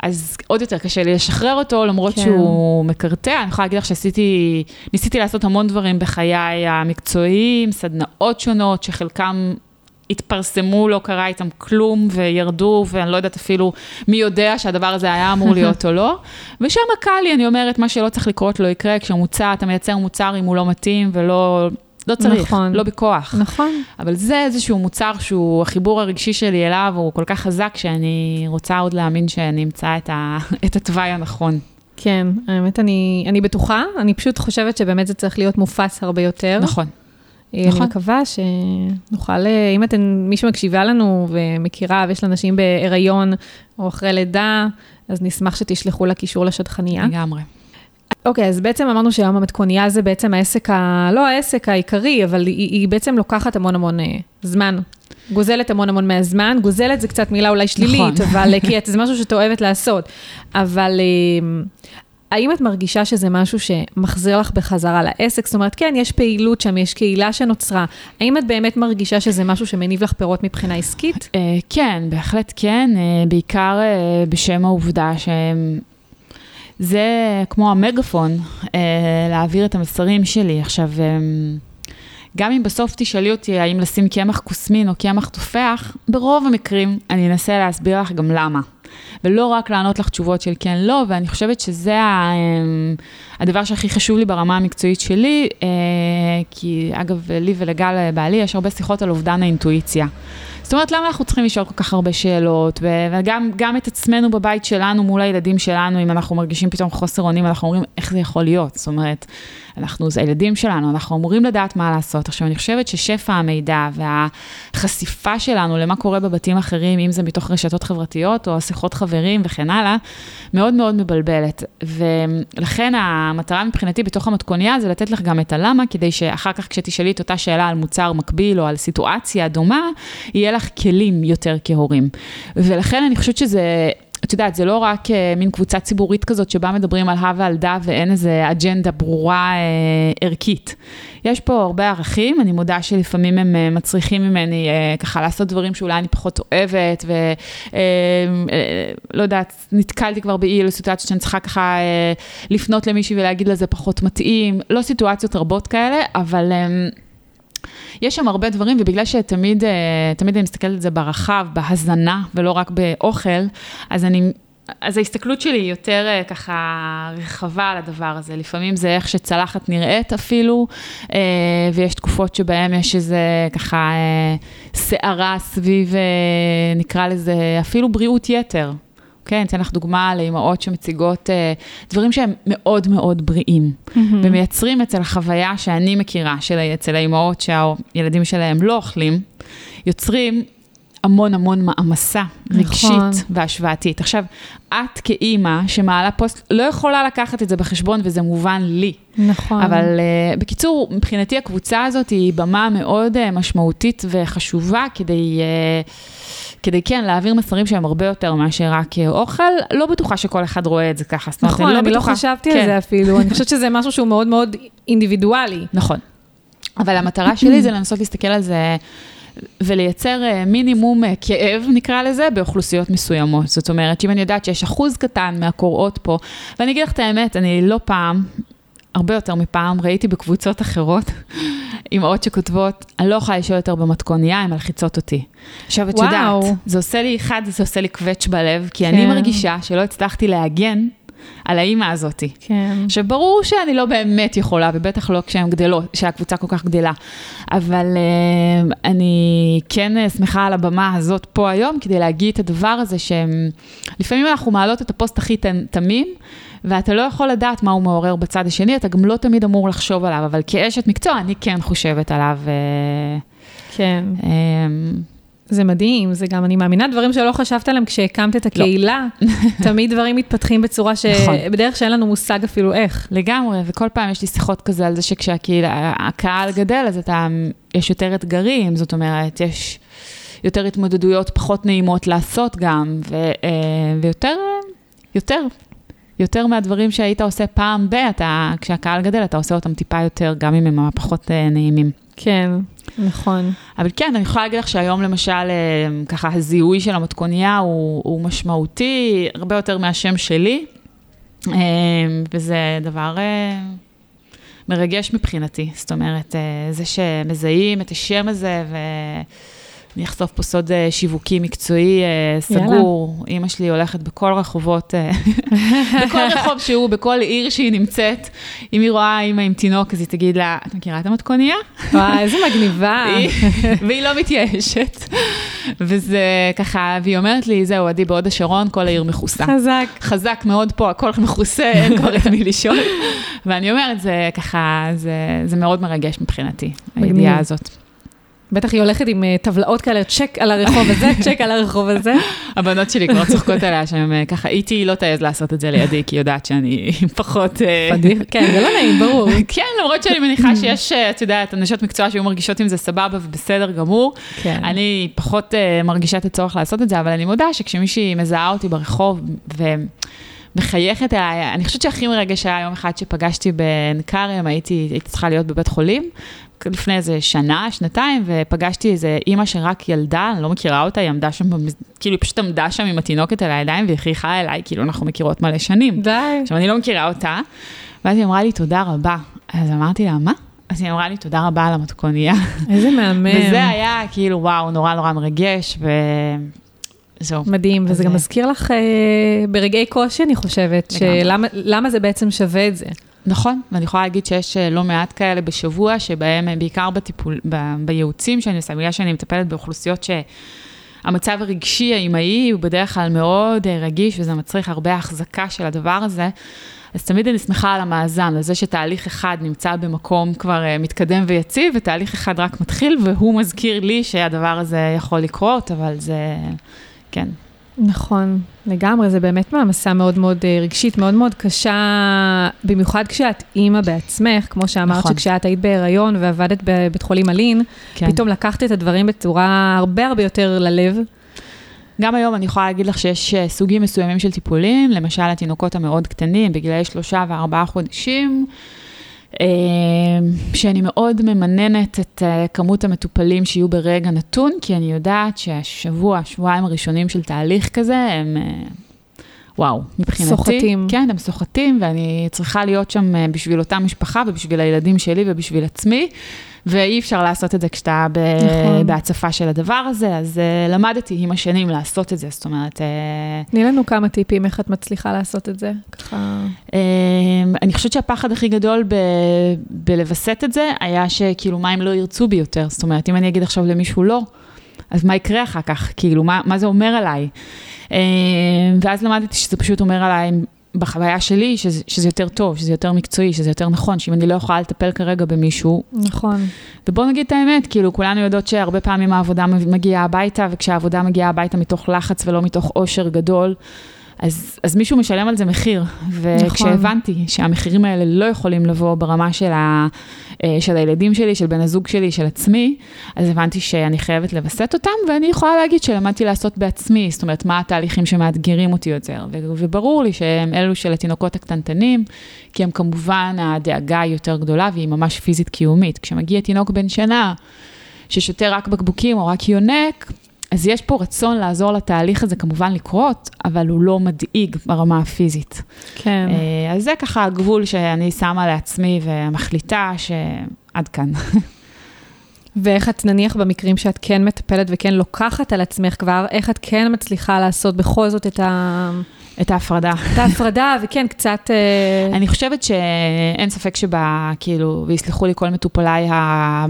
אז עוד יותר קשה לי לשחרר אותו, למרות כן. שהוא מקרטע. אני יכולה להגיד לך שעשיתי, ניסיתי לעשות המון דברים בחיי המקצועיים, סדנאות שונות, שחלקם התפרסמו, לא קרה איתם כלום, וירדו, ואני לא יודעת אפילו מי יודע שהדבר הזה היה אמור להיות או לא. ושם קל לי, אני אומרת, מה שלא צריך לקרות לא יקרה, כשמוצר, אתה מייצר מוצר אם הוא לא מתאים ולא... לא צריך, נכון. לא בכוח. נכון. אבל זה איזשהו מוצר שהוא, החיבור הרגשי שלי אליו הוא כל כך חזק, שאני רוצה עוד להאמין שאני אמצא את, ה, את התוואי הנכון. כן, האמת, אני, אני בטוחה, אני פשוט חושבת שבאמת זה צריך להיות מופץ הרבה יותר. נכון. אני נכון. מקווה שנוכל, אם אתן, מי שמקשיבה לנו ומכירה ויש לה נשים בהיריון או אחרי לידה, אז נשמח שתשלחו לה קישור לשדכנייה. לגמרי. אוקיי, okay, אז בעצם אמרנו שהיום המתכונייה זה בעצם העסק, ה... לא העסק העיקרי, אבל היא, היא בעצם לוקחת המון המון uh, זמן. גוזלת המון המון מהזמן, גוזלת זה קצת מילה אולי שלילית, נכון. אבל כי זה משהו שאת אוהבת לעשות. אבל uh, האם את מרגישה שזה משהו שמחזיר לך בחזרה לעסק? זאת אומרת, כן, יש פעילות שם, יש קהילה שנוצרה. האם את באמת מרגישה שזה משהו שמניב לך פירות מבחינה עסקית? Uh, כן, בהחלט כן, uh, בעיקר בשם העובדה שהם... זה כמו המגפון, אה, להעביר את המסרים שלי. עכשיו, אה, גם אם בסוף תשאלי אותי האם לשים קמח כוסמין או קמח תופח, ברוב המקרים אני אנסה להסביר לך גם למה. ולא רק לענות לך תשובות של כן, לא, ואני חושבת שזה ה, הדבר שהכי חשוב לי ברמה המקצועית שלי, כי אגב, לי ולגל בעלי יש הרבה שיחות על אובדן האינטואיציה. זאת אומרת, למה אנחנו צריכים לשאול כל כך הרבה שאלות, וגם את עצמנו בבית שלנו מול הילדים שלנו, אם אנחנו מרגישים פתאום חוסר אונים, אנחנו אומרים, איך זה יכול להיות? זאת אומרת, אנחנו, זה הילדים שלנו, אנחנו אמורים לדעת מה לעשות. עכשיו, אני חושבת ששפע המידע והחשיפה שלנו למה קורה בבתים אחרים, אם זה מתוך רשתות חברתיות או שיחות חברים וכן הלאה, מאוד מאוד מבלבלת. ולכן המטרה מבחינתי בתוך המתכוניה זה לתת לך גם את הלמה, כדי שאחר כך כשתשאלי את אותה שאלה על מוצר מקביל או על סיטואציה דומה, יהיה לך כלים יותר כהורים. ולכן אני חושבת שזה... את יודעת, זה לא רק אה, מין קבוצה ציבורית כזאת שבה מדברים על הא ועל דא ואין איזה אג'נדה ברורה אה, ערכית. יש פה הרבה ערכים, אני מודה שלפעמים הם אה, מצריכים ממני אה, ככה לעשות דברים שאולי אני פחות אוהבת, ולא אה, אה, לא יודעת, נתקלתי כבר באי אלו סיטואציות שאני צריכה ככה אה, לפנות למישהי ולהגיד לה זה פחות מתאים, לא סיטואציות רבות כאלה, אבל... אה, יש שם הרבה דברים, ובגלל שתמיד אה, אני מסתכלת על זה ברחב, בהזנה, ולא רק באוכל, אז אני... אז ההסתכלות שלי היא יותר אה, ככה רחבה על הדבר הזה. לפעמים זה איך שצלחת נראית אפילו, אה, ויש תקופות שבהן יש איזה ככה סערה סביב, נקרא לזה, אפילו בריאות יתר. אני אתן לך דוגמה לאימהות שמציגות uh, דברים שהם מאוד מאוד בריאים, mm-hmm. ומייצרים אצל החוויה שאני מכירה, של, אצל האימהות שהילדים שלהם לא אוכלים, יוצרים המון המון מעמסה רגשית נכון. והשוואתית. עכשיו, את כאימא שמעלה פוסט, לא יכולה לקחת את זה בחשבון וזה מובן לי. נכון. אבל uh, בקיצור, מבחינתי הקבוצה הזאת היא במה מאוד uh, משמעותית וחשובה כדי... Uh, כדי כן להעביר מסרים שהם הרבה יותר מאשר רק אוכל, לא בטוחה שכל אחד רואה את זה ככה. נכון, אני לא, בטוחה, לא חשבתי כן. על זה אפילו, אני חושבת שזה משהו שהוא מאוד מאוד אינדיבידואלי. נכון. אבל המטרה שלי זה לנסות להסתכל על זה ולייצר אה, מינימום אה, כאב, נקרא לזה, באוכלוסיות מסוימות. זאת אומרת, שאם אני יודעת שיש אחוז קטן מהקוראות פה, ואני אגיד לך את האמת, אני לא פעם, הרבה יותר מפעם, ראיתי בקבוצות אחרות, אמהות שכותבות, אני לא יכולה לשאול יותר במתכונייה, הן מלחיצות אותי. עכשיו, את יודעת, זה עושה לי, אחד, זה עושה לי קווץ' בלב, כי כן. אני מרגישה שלא הצלחתי להגן על האימא הזאתי. כן. עכשיו, ברור שאני לא באמת יכולה, ובטח לא כשהן גדלות, כשהקבוצה כל כך גדלה. אבל uh, אני כן שמחה על הבמה הזאת פה היום, כדי להגיד את הדבר הזה, שלפעמים אנחנו מעלות את הפוסט הכי תמים, ואתה לא יכול לדעת מה הוא מעורר בצד השני, אתה גם לא תמיד אמור לחשוב עליו, אבל כאשת מקצוע, אני כן חושבת עליו. אה, כן. Uh, זה מדהים, זה גם, אני מאמינה, דברים שלא חשבת עליהם כשהקמת את הקהילה, לא. תמיד דברים מתפתחים בצורה ש... נכון. בדרך שאין לנו מושג אפילו איך. לגמרי, וכל פעם יש לי שיחות כזה על זה שכשהקהל גדל, אז אתה, יש יותר אתגרים, זאת אומרת, יש יותר התמודדויות פחות נעימות לעשות גם, ו, אה, ויותר, יותר, יותר מהדברים שהיית עושה פעם ב, אתה, כשהקהל גדל, אתה עושה אותם טיפה יותר, גם אם הם פחות אה, נעימים. כן, נכון. אבל כן, אני יכולה להגיד לך שהיום למשל, אה, ככה הזיהוי של המתכונייה הוא, הוא משמעותי הרבה יותר מהשם שלי, אה, וזה דבר מרגש מבחינתי. זאת אומרת, זה שמזהים את השם הזה ו... אני אחשוף פה סוד אה, שיווקי מקצועי אה, סגור. אימא שלי הולכת בכל רחובות, אה, בכל רחוב שהוא, בכל עיר שהיא נמצאת. אם היא רואה אימא עם תינוק, אז היא תגיד לה, את מכירה את המתכוניה? וואי, איזה מגניבה. והיא לא מתייאשת. וזה ככה, והיא אומרת לי, זהו, עדי, בהוד השרון, כל העיר מכוסה. חזק. חזק מאוד פה, הכל מכוסה, אין כבר את מי לשאול. ואני אומרת, זה ככה, זה, זה מאוד מרגש מבחינתי, הידיעה הזאת. בטח היא הולכת עם אה, טבלאות כאלה, צ'ק על הרחוב הזה, צ'ק על הרחוב הזה. הבנות שלי כבר צוחקות עליה, שהן אה, ככה, איתי לא תעז לעשות את זה לידי, כי היא יודעת שאני פחות... אה, כן, זה לא נעים, ברור. כן, למרות שאני מניחה שיש, את יודעת, אנשות מקצוע שהיו מרגישות עם זה סבבה ובסדר גמור. כן. אני פחות מרגישה את הצורך לעשות את זה, אבל אני מודה שכשמישהי מזהה אותי ברחוב, ו... מחייכת אליי, אני חושבת שהכי מרגש היה יום אחד שפגשתי בנקרם, הייתי, הייתי צריכה להיות בבית חולים, לפני איזה שנה, שנתיים, ופגשתי איזה אימא שרק ילדה, אני לא מכירה אותה, היא עמדה שם, כאילו היא פשוט עמדה שם עם התינוקת על הידיים והכריחה אליי, כאילו אנחנו מכירות מלא שנים. די. עכשיו, אני לא מכירה אותה, ואז היא אמרה לי, תודה רבה. אז אמרתי לה, מה? אז היא אמרה לי, תודה רבה על המתכוניה. איזה מהמם. וזה היה כאילו, וואו, נורא נורא מרגש, ו... זהו. מדהים, וזה גם מזכיר לך אה, ברגעי קושי, אני חושבת, שלמה זה בעצם שווה את זה. נכון, ואני יכולה להגיד שיש אה, לא מעט כאלה בשבוע, שבהם אה, בעיקר בטיפול, ב, בייעוצים שאני עושה, בגלל שאני מטפלת באוכלוסיות שהמצב הרגשי האימהי הוא בדרך כלל מאוד רגיש, וזה מצריך הרבה החזקה של הדבר הזה. אז תמיד אני שמחה על המאזן, על זה שתהליך אחד נמצא במקום כבר מתקדם ויציב, ותהליך אחד רק מתחיל, והוא מזכיר לי שהדבר הזה יכול לקרות, אבל זה, כן, נכון, לגמרי, זה באמת מעמסה מאוד מאוד אה, רגשית, מאוד מאוד קשה, במיוחד כשאת אימא בעצמך, כמו שאמרת, נכון. שכשאת היית בהיריון ועבדת בבית חולים אלין, כן. פתאום לקחת את הדברים בצורה הרבה הרבה יותר ללב. גם היום אני יכולה להגיד לך שיש אה, סוגים מסוימים של טיפולים, למשל התינוקות המאוד קטנים, בגילאי שלושה וארבעה חודשים. אה, שאני מאוד ממננת את אה, כמות המטופלים שיהיו ברגע נתון, כי אני יודעת שהשבוע, שבועיים הראשונים של תהליך כזה, הם וואו, מבחינתי. סוחטים. כן, הם סוחטים, ואני צריכה להיות שם בשביל אותה משפחה ובשביל הילדים שלי ובשביל עצמי. ואי אפשר לעשות את זה כשאתה ב- נכון. בהצפה של הדבר הזה, אז uh, למדתי עם השנים לעשות את זה, זאת אומרת... Uh, תני לנו כמה טיפים איך את מצליחה לעשות את זה, ככה... uh, אני חושבת שהפחד הכי גדול ב- בלווסת את זה, היה שכאילו, מה אם לא ירצו בי יותר? זאת אומרת, אם אני אגיד עכשיו למישהו לא, אז מה יקרה אחר כך? כאילו, מה, מה זה אומר עליי? Uh, ואז למדתי שזה פשוט אומר עליי בחוויה שלי, שזה, שזה יותר טוב, שזה יותר מקצועי, שזה יותר נכון, שאם אני לא יכולה לטפל כרגע במישהו... נכון. ובוא נגיד את האמת, כאילו, כולנו יודעות שהרבה פעמים העבודה מגיעה הביתה, וכשהעבודה מגיעה הביתה מתוך לחץ ולא מתוך עושר גדול, אז, אז מישהו משלם על זה מחיר. וכשהבנתי נכון. שהמחירים האלה לא יכולים לבוא ברמה של, ה, אה, של הילדים שלי, של בן הזוג שלי, של עצמי, אז הבנתי שאני חייבת לווסת אותם, ואני יכולה להגיד שלמדתי לעשות בעצמי, זאת אומרת, מה התהליכים שמאתגרים אותי יותר. וברור לי שהם אלו של התינוקות הקטנטנים, כי הם כמובן, הדאגה היא יותר גדולה והיא ממש פיזית קיומית. כשמגיע תינוק בן שנה, ששותה רק בקבוקים או רק יונק, אז יש פה רצון לעזור לתהליך הזה כמובן לקרות, אבל הוא לא מדאיג ברמה הפיזית. כן. אה, אז זה ככה הגבול שאני שמה לעצמי ומחליטה שעד כאן. ואיך את, נניח במקרים שאת כן מטפלת וכן לוקחת על עצמך כבר, איך את כן מצליחה לעשות בכל זאת את ה... את ההפרדה. את ההפרדה, וכן, קצת... אה, אני חושבת שאין ספק שבה, כאילו, ויסלחו לי כל מטופליי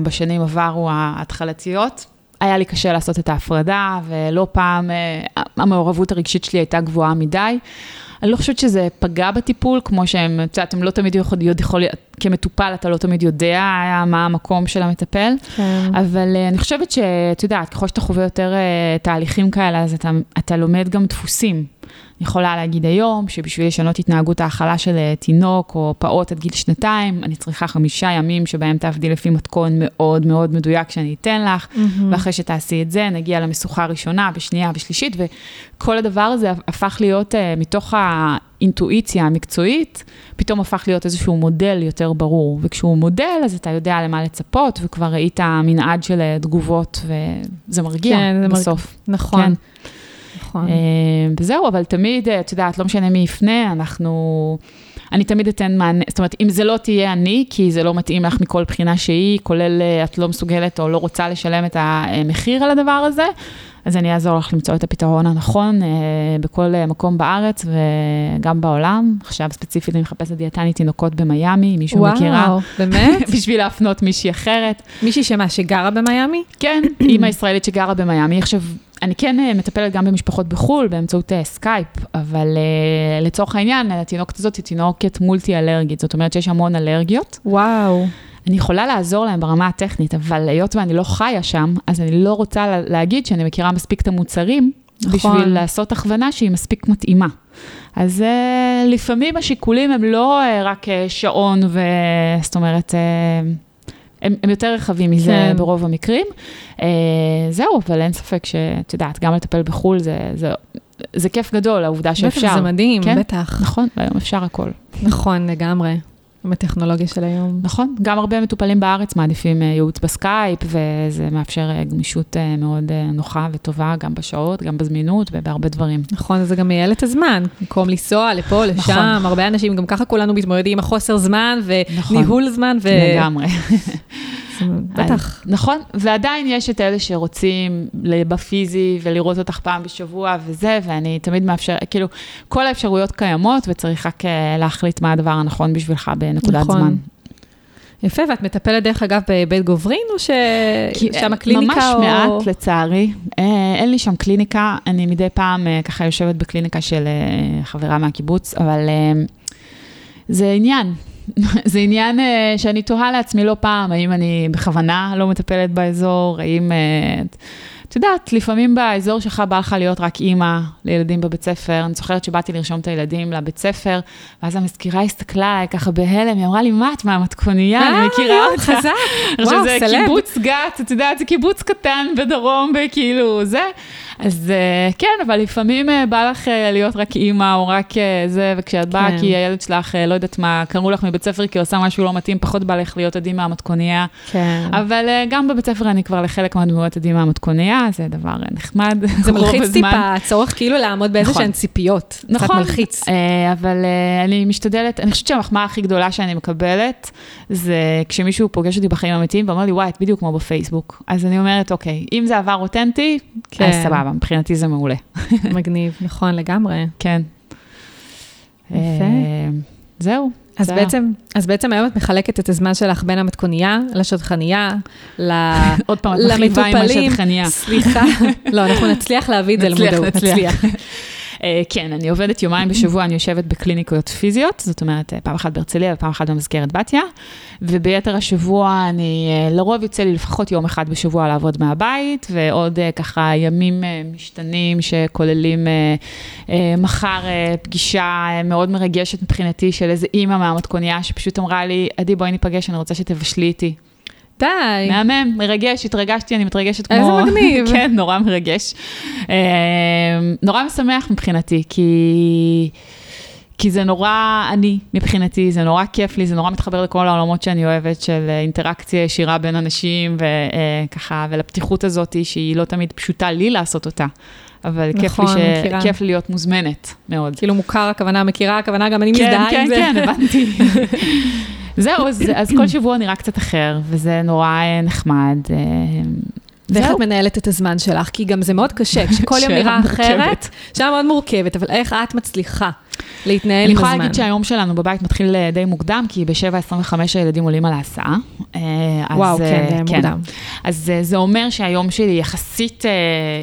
בשנים עברו ההתחלתיות, היה לי קשה לעשות את ההפרדה, ולא פעם אה, המעורבות הרגשית שלי הייתה גבוהה מדי. אני לא חושבת שזה פגע בטיפול, כמו שהם, את יודעת, הם לא תמיד יכול, יכול, כמטופל אתה לא תמיד יודע מה המקום של המטפל, כן. אבל אה, אני חושבת שאת יודעת, ככל שאתה חווה יותר אה, תהליכים כאלה, אז אתה, אתה לומד גם דפוסים. יכולה להגיד היום שבשביל לשנות התנהגות האכלה של אה, תינוק או פעוט עד גיל שנתיים, אני צריכה חמישה ימים שבהם תעבדי לפי מתכון מאוד מאוד מדויק שאני אתן לך, mm-hmm. ואחרי שתעשי את זה, נגיע למשוכה הראשונה, בשנייה, בשלישית, וכל הדבר הזה הפך להיות uh, מתוך האינטואיציה המקצועית, פתאום הפך להיות איזשהו מודל יותר ברור. וכשהוא מודל, אז אתה יודע למה לצפות, וכבר ראית מנעד של אה, תגובות, וזה מרגיע כן, בסוף. מרג... נכון. כן. נכון. אה, וזהו, אבל תמיד, אה, את יודעת, לא משנה מי יפנה, אנחנו... אני תמיד אתן מענה, זאת אומרת, אם זה לא תהיה אני, כי זה לא מתאים לך מכל בחינה שהיא, כולל אה, את לא מסוגלת או לא רוצה לשלם את המחיר על הדבר הזה, אז אני אעזור לך למצוא את הפתרון הנכון אה, בכל מקום בארץ וגם בעולם. עכשיו ספציפית אני מחפשת דיאטנית תינוקות במיאמי, מישהו וואו, מכירה. וואו, באמת? בשביל להפנות מישהי אחרת. מישהי שמה, שגרה במיאמי? כן, אימא ישראלית שגרה במיאמי. עכשיו, אני כן אה, מטפלת גם במשפחות בחו"ל באמצעות סקייפ, אבל לצורך העניין, התינוקת הזאת היא תינוקת מולטי-אלרגית, זאת אומרת שיש המון אלרגיות. וואו. אני יכולה לעזור להם ברמה הטכנית, אבל היות ואני לא חיה שם, אז אני לא רוצה לה, להגיד שאני מכירה מספיק את המוצרים, נכון. בשביל לעשות הכוונה שהיא מספיק מתאימה. אז uh, לפעמים השיקולים הם לא uh, רק uh, שעון, וזאת אומרת... Uh, הם, הם יותר רחבים מזה כן. ברוב המקרים. Uh, זהו, אבל אין ספק שאת יודעת, גם לטפל בחו"ל זה, זה, זה כיף גדול, העובדה שאפשר. בטח, זה מדהים, כן? בטח. נכון, והיום אפשר הכל. נכון, לגמרי. עם הטכנולוגיה של היום. נכון, גם הרבה מטופלים בארץ מעדיפים אה, ייעוץ בסקייפ, וזה מאפשר אה, גמישות מאוד נוחה וטובה, גם בשעות, גם בזמינות ובהרבה דברים. נכון, זה גם מייעל את הזמן, במקום לנסוע לפה, לשם, נכון. הרבה אנשים, גם ככה כולנו מתמודדים עם החוסר זמן וניהול נכון. זמן. ו... לגמרי. בטח. נכון, ועדיין יש את אלה שרוצים בפיזי ולראות אותך פעם בשבוע וזה, ואני תמיד מאפשר, כאילו, כל האפשרויות קיימות וצריך רק אה, להחליט מה הדבר הנכון בשבילך בנקודת נכון. זמן. יפה, ואת מטפלת דרך אגב בבית גוברין, או ששם הקליניקה? ממש או... מעט, לצערי. אה, אין לי שם קליניקה, אני מדי פעם ככה יושבת בקליניקה של חברה מהקיבוץ, אבל זה עניין, זה עניין uh, שאני תוהה לעצמי לא פעם, האם אני בכוונה לא מטפלת באזור, האם... Uh, את יודעת, לפעמים באזור שלך בא לך להיות רק אימא לילדים בבית ספר. אני זוכרת שבאתי לרשום את הילדים לבית ספר, ואז המזכירה הסתכלה עליי ככה בהלם, היא אמרה לי, מה, את מהמתכונייה, אני מכירה אותך. חזק, וואו, סלב. זה קיבוץ גת, את יודעת, זה קיבוץ קטן בדרום, וכאילו, זה. אז אה, כן, אבל לפעמים אה, בא לך אה, להיות רק אימא או רק זה, וכשאת באה כן. כי הילד שלך, לא יודעת מה, קראו לך מבית ספר כי עושה משהו לא מתאים, פחות בא לך להיות עדי מהמתכונייה. כן. אבל גם בבית ספר אני כבר לחלק מהדמויות עדי מהמתכונייה, זה דבר נחמד. זה מלחיץ. טיפה, הצורך כאילו לעמוד באיזה נכון. שהן ציפיות. קצת נכון, מלחיץ. אה, אבל אני משתדלת, אני חושבת שהמחמאה הכי גדולה שאני מקבלת, זה כשמישהו פוגש אותי בחיים האמיתיים ואומר לי, וואי, את בדיוק כמו בפייסבוק. אז אני אומרת, אוקיי, אם זה עבר אותנטי, כן. אז סבבה, מבחינתי זה מעולה. מגניב, נכון, לגמרי. כן. יפה. אה, זהו. אז זה- בעצם, אז בעצם היום את מחלקת את הזמן שלך בין המתכונייה לשדכנייה, ל... עוד פעם, את מחליבה עם למטופלים. השדכניה. סליחה, לא, אנחנו נצליח להביא את זה נצליח, למודעות, נצליח. אה, כן, אני עובדת יומיים בשבוע, אני יושבת בקליניקות פיזיות, זאת אומרת, אה, פעם אחת בהרצליה ופעם אחת במזכרת בתיה, וביתר השבוע אני, אה, לרוב יוצא לי לפחות יום אחד בשבוע לעבוד מהבית, ועוד ככה ימים משתנים שכוללים מחר פגישה מאוד מרגשת מבחינתי של איזה אימא מהמתכוניה שפשוט אמרה לי, עדי בואי ניפגש, אני רוצה שתבשלי איתי. די. מהמם, מרגש, התרגשתי, אני מתרגשת איזה כמו... מגניב. כן, נורא מרגש. אה, נורא משמח מבחינתי, כי... כי זה נורא אני מבחינתי, זה נורא כיף לי, זה נורא מתחבר לכל העולמות שאני אוהבת של אה, אינטראקציה ישירה בין אנשים וככה, ולפתיחות הזאת שהיא לא תמיד פשוטה לי לעשות אותה, אבל כיף, נכון, לי ש... מכירה. כיף לי להיות מוזמנת מאוד. כאילו מוכר הכוונה, מכירה הכוונה, גם אני כן, מזדהה כן, עם זה. כן, הבנתי. זהו, אז, אז כל שבוע נראה קצת אחר, וזה נורא אה, נחמד. אה, ואיך. את מנהלת את הזמן שלך? כי גם זה מאוד קשה, כשכל יום נראה. אחרת, שאלה מאוד מורכבת, אבל איך את מצליחה להתנהל אני עם יכולה הזמן? להגיד שהיום שלנו בבית מתחיל אה, די מוקדם, כי ב-7.25 הילדים עולים על ההסעה. וואו, כן, זה מוקדם. אז זה אומר שהיום שלי יחסית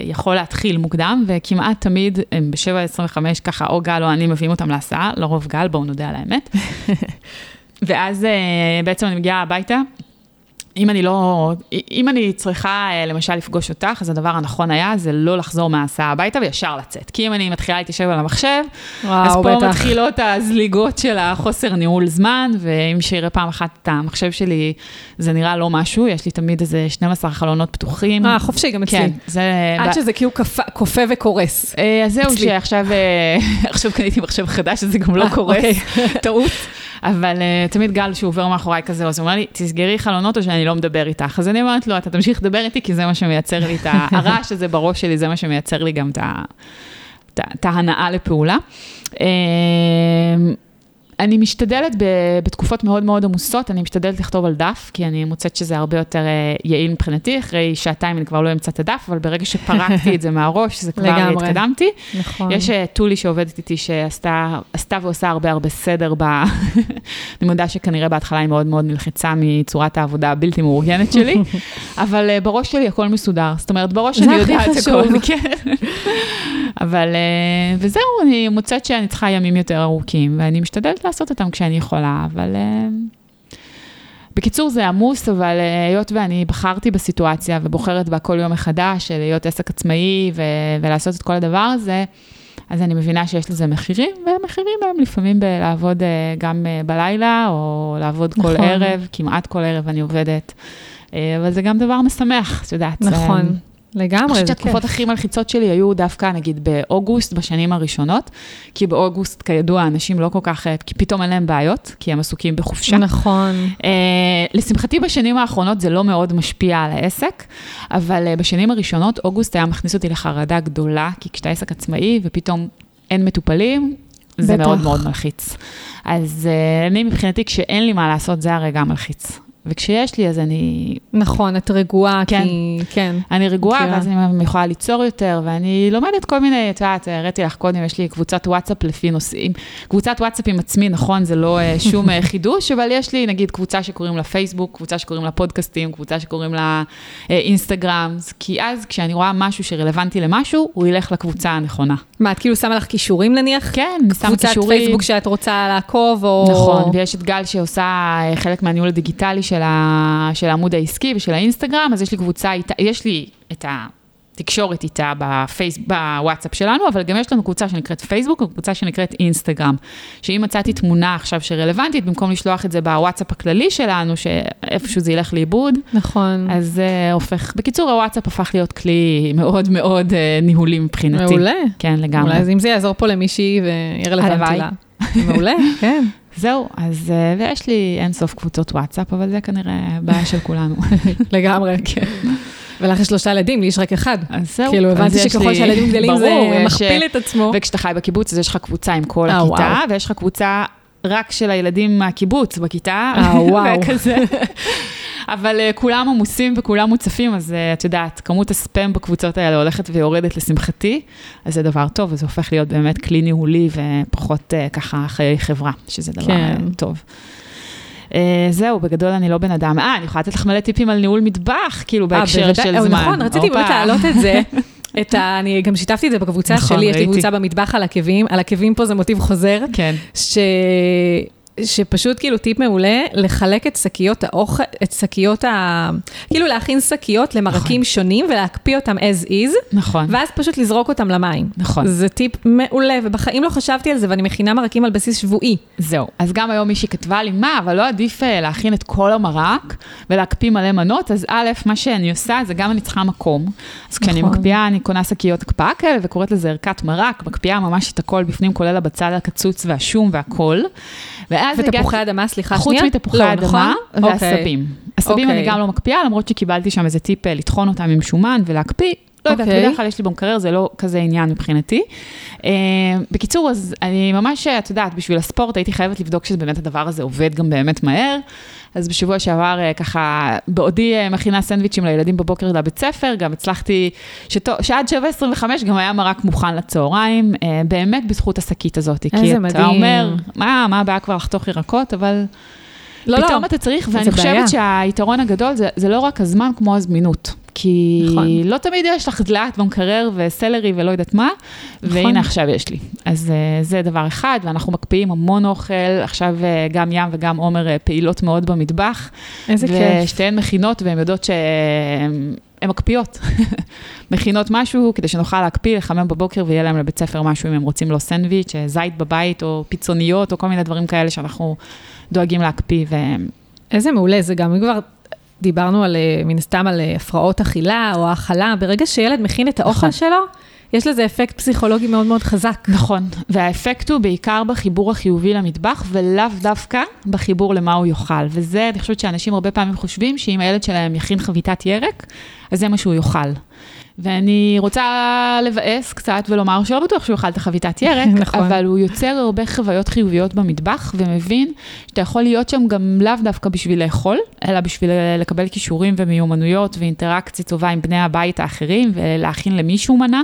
יכול להתחיל מוקדם, וכמעט תמיד הם ב-7.25 ככה, או גל או אני מביאים אותם להסעה, לרוב גל, בואו נודה על האמת. ואז אה, בעצם אני מגיעה הביתה. אם אני לא, אם אני צריכה אה, למשל לפגוש אותך, אז הדבר הנכון היה זה לא לחזור מההסעה הביתה וישר לצאת. כי אם אני מתחילה להתיישב על המחשב, אז וואו, פה בטח. מתחילות הזליגות של החוסר ניהול זמן, ואם שיראה פעם אחת את המחשב שלי, זה נראה לא משהו, יש לי תמיד איזה 12 חלונות פתוחים. אה, חופשי, גם אצלי. כן, זה... עד שזה כאילו כופה וקורס. אה, אז זהו, אצלי. שעכשיו עכשיו קניתי מחשב חדש, אז זה גם לא קורס, אוקיי. טעות. אבל uh, תמיד גל שהוא עובר מאחוריי כזה, אז הוא אומר לי, תסגרי חלונות או שאני לא מדבר איתך. אז אני אומרת לו, אתה תמשיך לדבר איתי, כי זה מה שמייצר לי את הרעש הזה בראש שלי, זה מה שמייצר לי גם את ההנאה לפעולה. אה, אני משתדלת ב- בתקופות מאוד מאוד עמוסות, אני משתדלת לכתוב על דף, כי אני מוצאת שזה הרבה יותר אה, יעיל מבחינתי, אחרי שעתיים אני כבר לא אמצא את הדף, אבל ברגע שפרקתי את זה מהראש, זה כבר לגמרי. התקדמתי. נכון. יש אה, טולי שעובדת איתי שעשתה עשתה ועושה הרבה הרבה סדר ב... אני מודה שכנראה בהתחלה היא מאוד מאוד נלחצה מצורת העבודה הבלתי מאורגנת שלי, אבל אה, בראש שלי הכל מסודר. זאת אומרת, בראש אני יודעת חשוב. הכל, כן. אבל, וזהו, אני מוצאת שאני צריכה ימים יותר ארוכים, ואני משתדלת לעשות אותם כשאני יכולה, אבל... אה, בקיצור, זה עמוס, אבל אה, היות ואני בחרתי בסיטואציה ובוחרת בה כל יום מחדש, להיות עסק עצמאי ו- ולעשות את כל הדבר הזה, אז אני מבינה שיש לזה מחירים, והמחירים הם לפעמים בלעבוד אה, גם בלילה, או לעבוד כל נכון. ערב, כמעט כל ערב אני עובדת. אבל זה גם דבר משמח, את יודעת. זה- לגמרי, אני חושבת זה שהתקופות כיף. הכי מלחיצות שלי היו דווקא, נגיד, באוגוסט, בשנים הראשונות, כי באוגוסט, כידוע, אנשים לא כל כך, אה, כי פתאום אין להם בעיות, כי הם עסוקים בחופשה. נכון. Uh, לשמחתי בשנים האחרונות זה לא מאוד משפיע על העסק, אבל uh, בשנים הראשונות אוגוסט היה מכניס אותי לחרדה גדולה, כי כשאתה עסק עצמאי ופתאום אין מטופלים, זה בטח. מאוד מאוד מלחיץ. אז uh, אני מבחינתי, כשאין לי מה לעשות, זה הרגע המלחיץ. וכשיש לי, אז אני, נכון, את רגועה, כן. כי... כן. אני רגועה, מכירה. ואז אני יכולה ליצור יותר, ואני לומדת כל מיני, את יודעת, הראיתי לך קודם, יש לי קבוצת וואטסאפ לפי נושאים. קבוצת וואטסאפ עם עצמי, נכון, זה לא אה, שום אה, חידוש, אבל יש לי נגיד קבוצה שקוראים לה פייסבוק, קבוצה שקוראים לה פודקאסטים, קבוצה שקוראים לה אה, אינסטגרם, כי אז כשאני רואה משהו שרלוונטי למשהו, הוא ילך לקבוצה הנכונה. מה, את כאילו שמה לך כישורים נניח? כן, שמה קבוצת קישורים. פייסבוק שאת רוצה לעקוב, או... נכון, ויש את גל שעושה חלק מהניהול הדיגיטלי של, ה, של העמוד העסקי ושל האינסטגרם, אז יש לי קבוצה, איתה- יש לי את ה... תקשורת איתה בפייס, בוואטסאפ שלנו, אבל גם יש לנו קבוצה שנקראת פייסבוק וקבוצה שנקראת אינסטגרם. שאם מצאתי תמונה עכשיו שרלוונטית, במקום לשלוח את זה בוואטסאפ הכללי שלנו, שאיפשהו זה ילך לאיבוד, נכון. אז זה הופך, בקיצור, הוואטסאפ הפך להיות כלי מאוד מאוד אה, ניהולי מבחינתי. מעולה. כן, לגמרי. אולי אז אם זה יעזור פה למישהי ויהיה רלוונטי. לה. מעולה, כן. זהו, אז אה, ויש לי אינסוף קבוצות וואטסאפ, אבל זה כנראה בעיה של כולנו. לגמרי, כן. ולך יש שלושה ילדים, לי יש רק אחד. אז זהו. כאילו, הבנתי שככל שהילדים גדלים זה מכפיל את עצמו. וכשאתה חי בקיבוץ, אז יש לך קבוצה עם כל אה, הכיתה. ויש לך קבוצה רק של הילדים מהקיבוץ בכיתה. אה, וואו. וכזה. אבל אה, כולם עמוסים וכולם מוצפים, אז אה, את יודעת, כמות הספאם בקבוצות האלה הולכת ויורדת לשמחתי, אז זה דבר טוב, וזה הופך להיות באמת כלי ניהולי ופחות אה, ככה חיי חברה, שזה דבר כן. טוב. אה, זהו, בגדול אני לא בן אדם. אה, אני יכולה לתת לך מלא טיפים על ניהול מטבח, כאילו בהקשר בוודאי. של אה, זמן. נכון, רציתי. באמת להעלות את זה. את ה... אני גם שיתפתי את זה בקבוצה נכון, שלי, יש לי ראיתי. קבוצה במטבח על עקבים, על עקבים פה זה מוטיב חוזר, כן. ש... שפשוט כאילו טיפ מעולה, לחלק את שקיות האוכל, את שקיות ה... כאילו להכין שקיות למרקים שונים ולהקפיא אותם as is, נכון. ואז פשוט לזרוק אותם למים. נכון. זה טיפ מעולה, ובחיים לא חשבתי על זה, ואני מכינה מרקים על בסיס שבועי. זהו. אז גם היום מישהי כתבה לי, מה, אבל לא עדיף אה, להכין את כל המרק ולהקפיא מלא מנות? אז א', מה שאני עושה, זה גם אני צריכה מקום. אז כשאני נכון. מקפיאה, אני קונה שקיות הקפאה כאלה וקוראת לזה ערכת מרק, מקפיאה ממש את הכל בפנים, כולל הבצל הקצוץ והשום והכל. ואז ותפוחי אדמה, סליחה חוץ שנייה. מתפוחי לא, האדמה נכון? ועשבים. עשבים אני אוקיי. גם לא מקפיאה, למרות שקיבלתי שם איזה טיפ אה, לטחון אותם עם שומן ולהקפיא. לא יודעת, אוקיי. בדרך כלל יש לי במקרר, זה לא כזה עניין מבחינתי. אה, בקיצור, אז אני ממש, את יודעת, בשביל הספורט הייתי חייבת לבדוק שבאמת הדבר הזה עובד גם באמת מהר. אז בשבוע שעבר, אה, ככה, בעודי אה, מכינה סנדוויצ'ים לילדים בבוקר לבית ספר, גם הצלחתי, שתו, שעד 7.25 גם היה מרק מוכן לצהריים, באמת בזכות השקית הזאת. כי איזה אתה מדהים. אומר, מה, מה הבעיה כבר לחתוך ירקות, אבל לא, לא. פתאום אתה צריך, ואני זה בעיה. חושבת שהיתרון הגדול זה, זה לא רק הזמן כמו הזמינות. כי נכון. לא תמיד יש לך דלעת במקרר וסלרי ולא יודעת מה, נכון. והנה עכשיו יש לי. אז אה, זה דבר אחד, ואנחנו מקפיאים המון אוכל, עכשיו אה, גם ים וגם עומר אה, פעילות מאוד במטבח. איזה כיף. ושתיהן מכינות, והן יודעות שהן הן מקפיאות. מכינות משהו כדי שנוכל להקפיא, לחמם בבוקר ויהיה להם לבית ספר משהו אם הם רוצים לו סנדוויץ', זית בבית או פיצוניות או כל מיני דברים כאלה שאנחנו דואגים להקפיא. ו... איזה מעולה, זה גם, כבר דיברנו על, אה, מן הסתם על אה, הפרעות אכילה או האכלה, ברגע שילד מכין את האוכל נכון. שלו, יש לזה אפקט פסיכולוגי מאוד מאוד חזק. נכון, והאפקט הוא בעיקר בחיבור החיובי למטבח, ולאו דווקא בחיבור למה הוא יאכל. וזה, אני חושבת שאנשים הרבה פעמים חושבים שאם הילד שלהם יכין חביתת ירק, אז זה מה שהוא יאכל. ואני רוצה לבאס קצת ולומר שלא בטוח שהוא יאכל את החביתת ירק, נכון. אבל הוא יוצר הרבה חוויות חיוביות במטבח, ומבין שאתה יכול להיות שם גם לאו דווקא בשביל לאכול, אלא בשביל לקבל כישורים ומיומנויות ואינטראקציה טובה עם בני הבית האחרים, ולהכין למישהו מנה.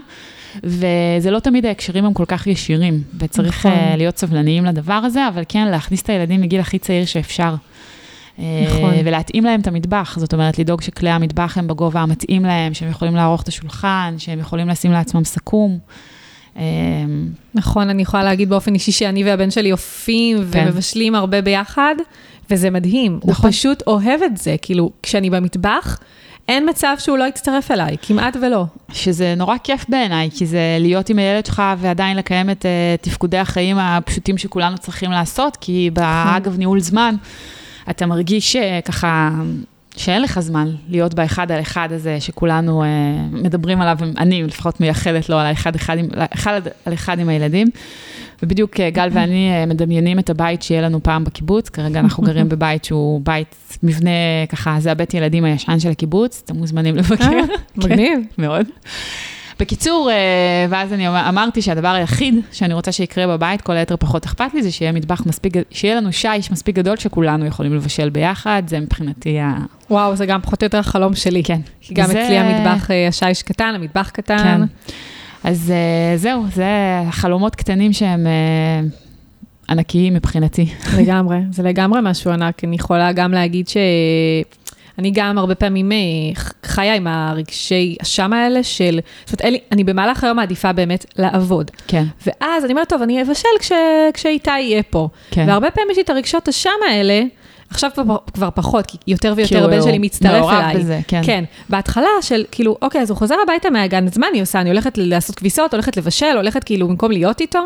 וזה לא תמיד ההקשרים הם כל כך ישירים, וצריך נכון. נכון. להיות סבלניים לדבר הזה, אבל כן, להכניס את הילדים מגיל הכי צעיר שאפשר. נכון. אה, ולהתאים להם את המטבח, זאת אומרת, לדאוג שכלי המטבח הם בגובה המתאים להם, שהם יכולים לערוך את השולחן, שהם יכולים לשים לעצמם סכו"ם. אה, נכון, אני יכולה להגיד באופן אישי שאני והבן שלי אופים כן. ומבשלים הרבה ביחד, וזה מדהים. הוא נכון. פשוט אוהב את זה, כאילו, כשאני במטבח, אין מצב שהוא לא יצטרף אליי, כמעט ולא. שזה נורא כיף בעיניי, כי זה להיות עם הילד שלך ועדיין לקיים את uh, תפקודי החיים הפשוטים שכולנו צריכים לעשות, כי באגב ניהול זמן, אתה מרגיש uh, ככה... שאין לך זמן להיות באחד על אחד הזה שכולנו uh, מדברים עליו, אני לפחות מייחלת לו על האחד אחד עם, אחד על אחד עם הילדים. ובדיוק uh, גל ואני uh, מדמיינים את הבית שיהיה לנו פעם בקיבוץ, כרגע אנחנו גרים בבית שהוא בית, מבנה ככה, זה הבית ילדים הישן של הקיבוץ, אתם מוזמנים לבקר. אה, מגניב. מאוד. בקיצור, אה, ואז אני אמר- אמרתי שהדבר היחיד שאני רוצה שיקרה בבית, כל היתר פחות אכפת לי, זה שיהיה מטבח מספיק, שיהיה לנו שיש מספיק גדול שכולנו יכולים לבשל ביחד, זה מבחינתי ה... וואו, זה גם פחות או יותר החלום שלי. כן. כי גם זה- אצלי המטבח, אה, השיש קטן, המטבח קטן. כן. אז אה, זהו, זה חלומות קטנים שהם ענקיים מבחינתי. לגמרי, זה לגמרי משהו ענק. אני יכולה גם להגיד שאני גם הרבה פעמים אה, חיה עם הרגשי אשם האלה של, זאת אומרת, אין לי- אני במהלך היום מעדיפה באמת לעבוד. כן, ואז אני אומרת, טוב, אני אבשל כש, כשאיתי יהיה פה. כן. והרבה פעמים יש לי את הרגשות אשם האלה. עכשיו כבר, כבר פחות, כי יותר ויותר כי הוא- הבן שלי הוא מצטרף מעורב אליי. בזה, כן. כן. בהתחלה של, כאילו, אוקיי, אז הוא חוזר הביתה מהגן, אז מה אני עושה? אני הולכת לעשות כביסות, הולכת לבשל, הולכת כאילו במקום להיות איתו,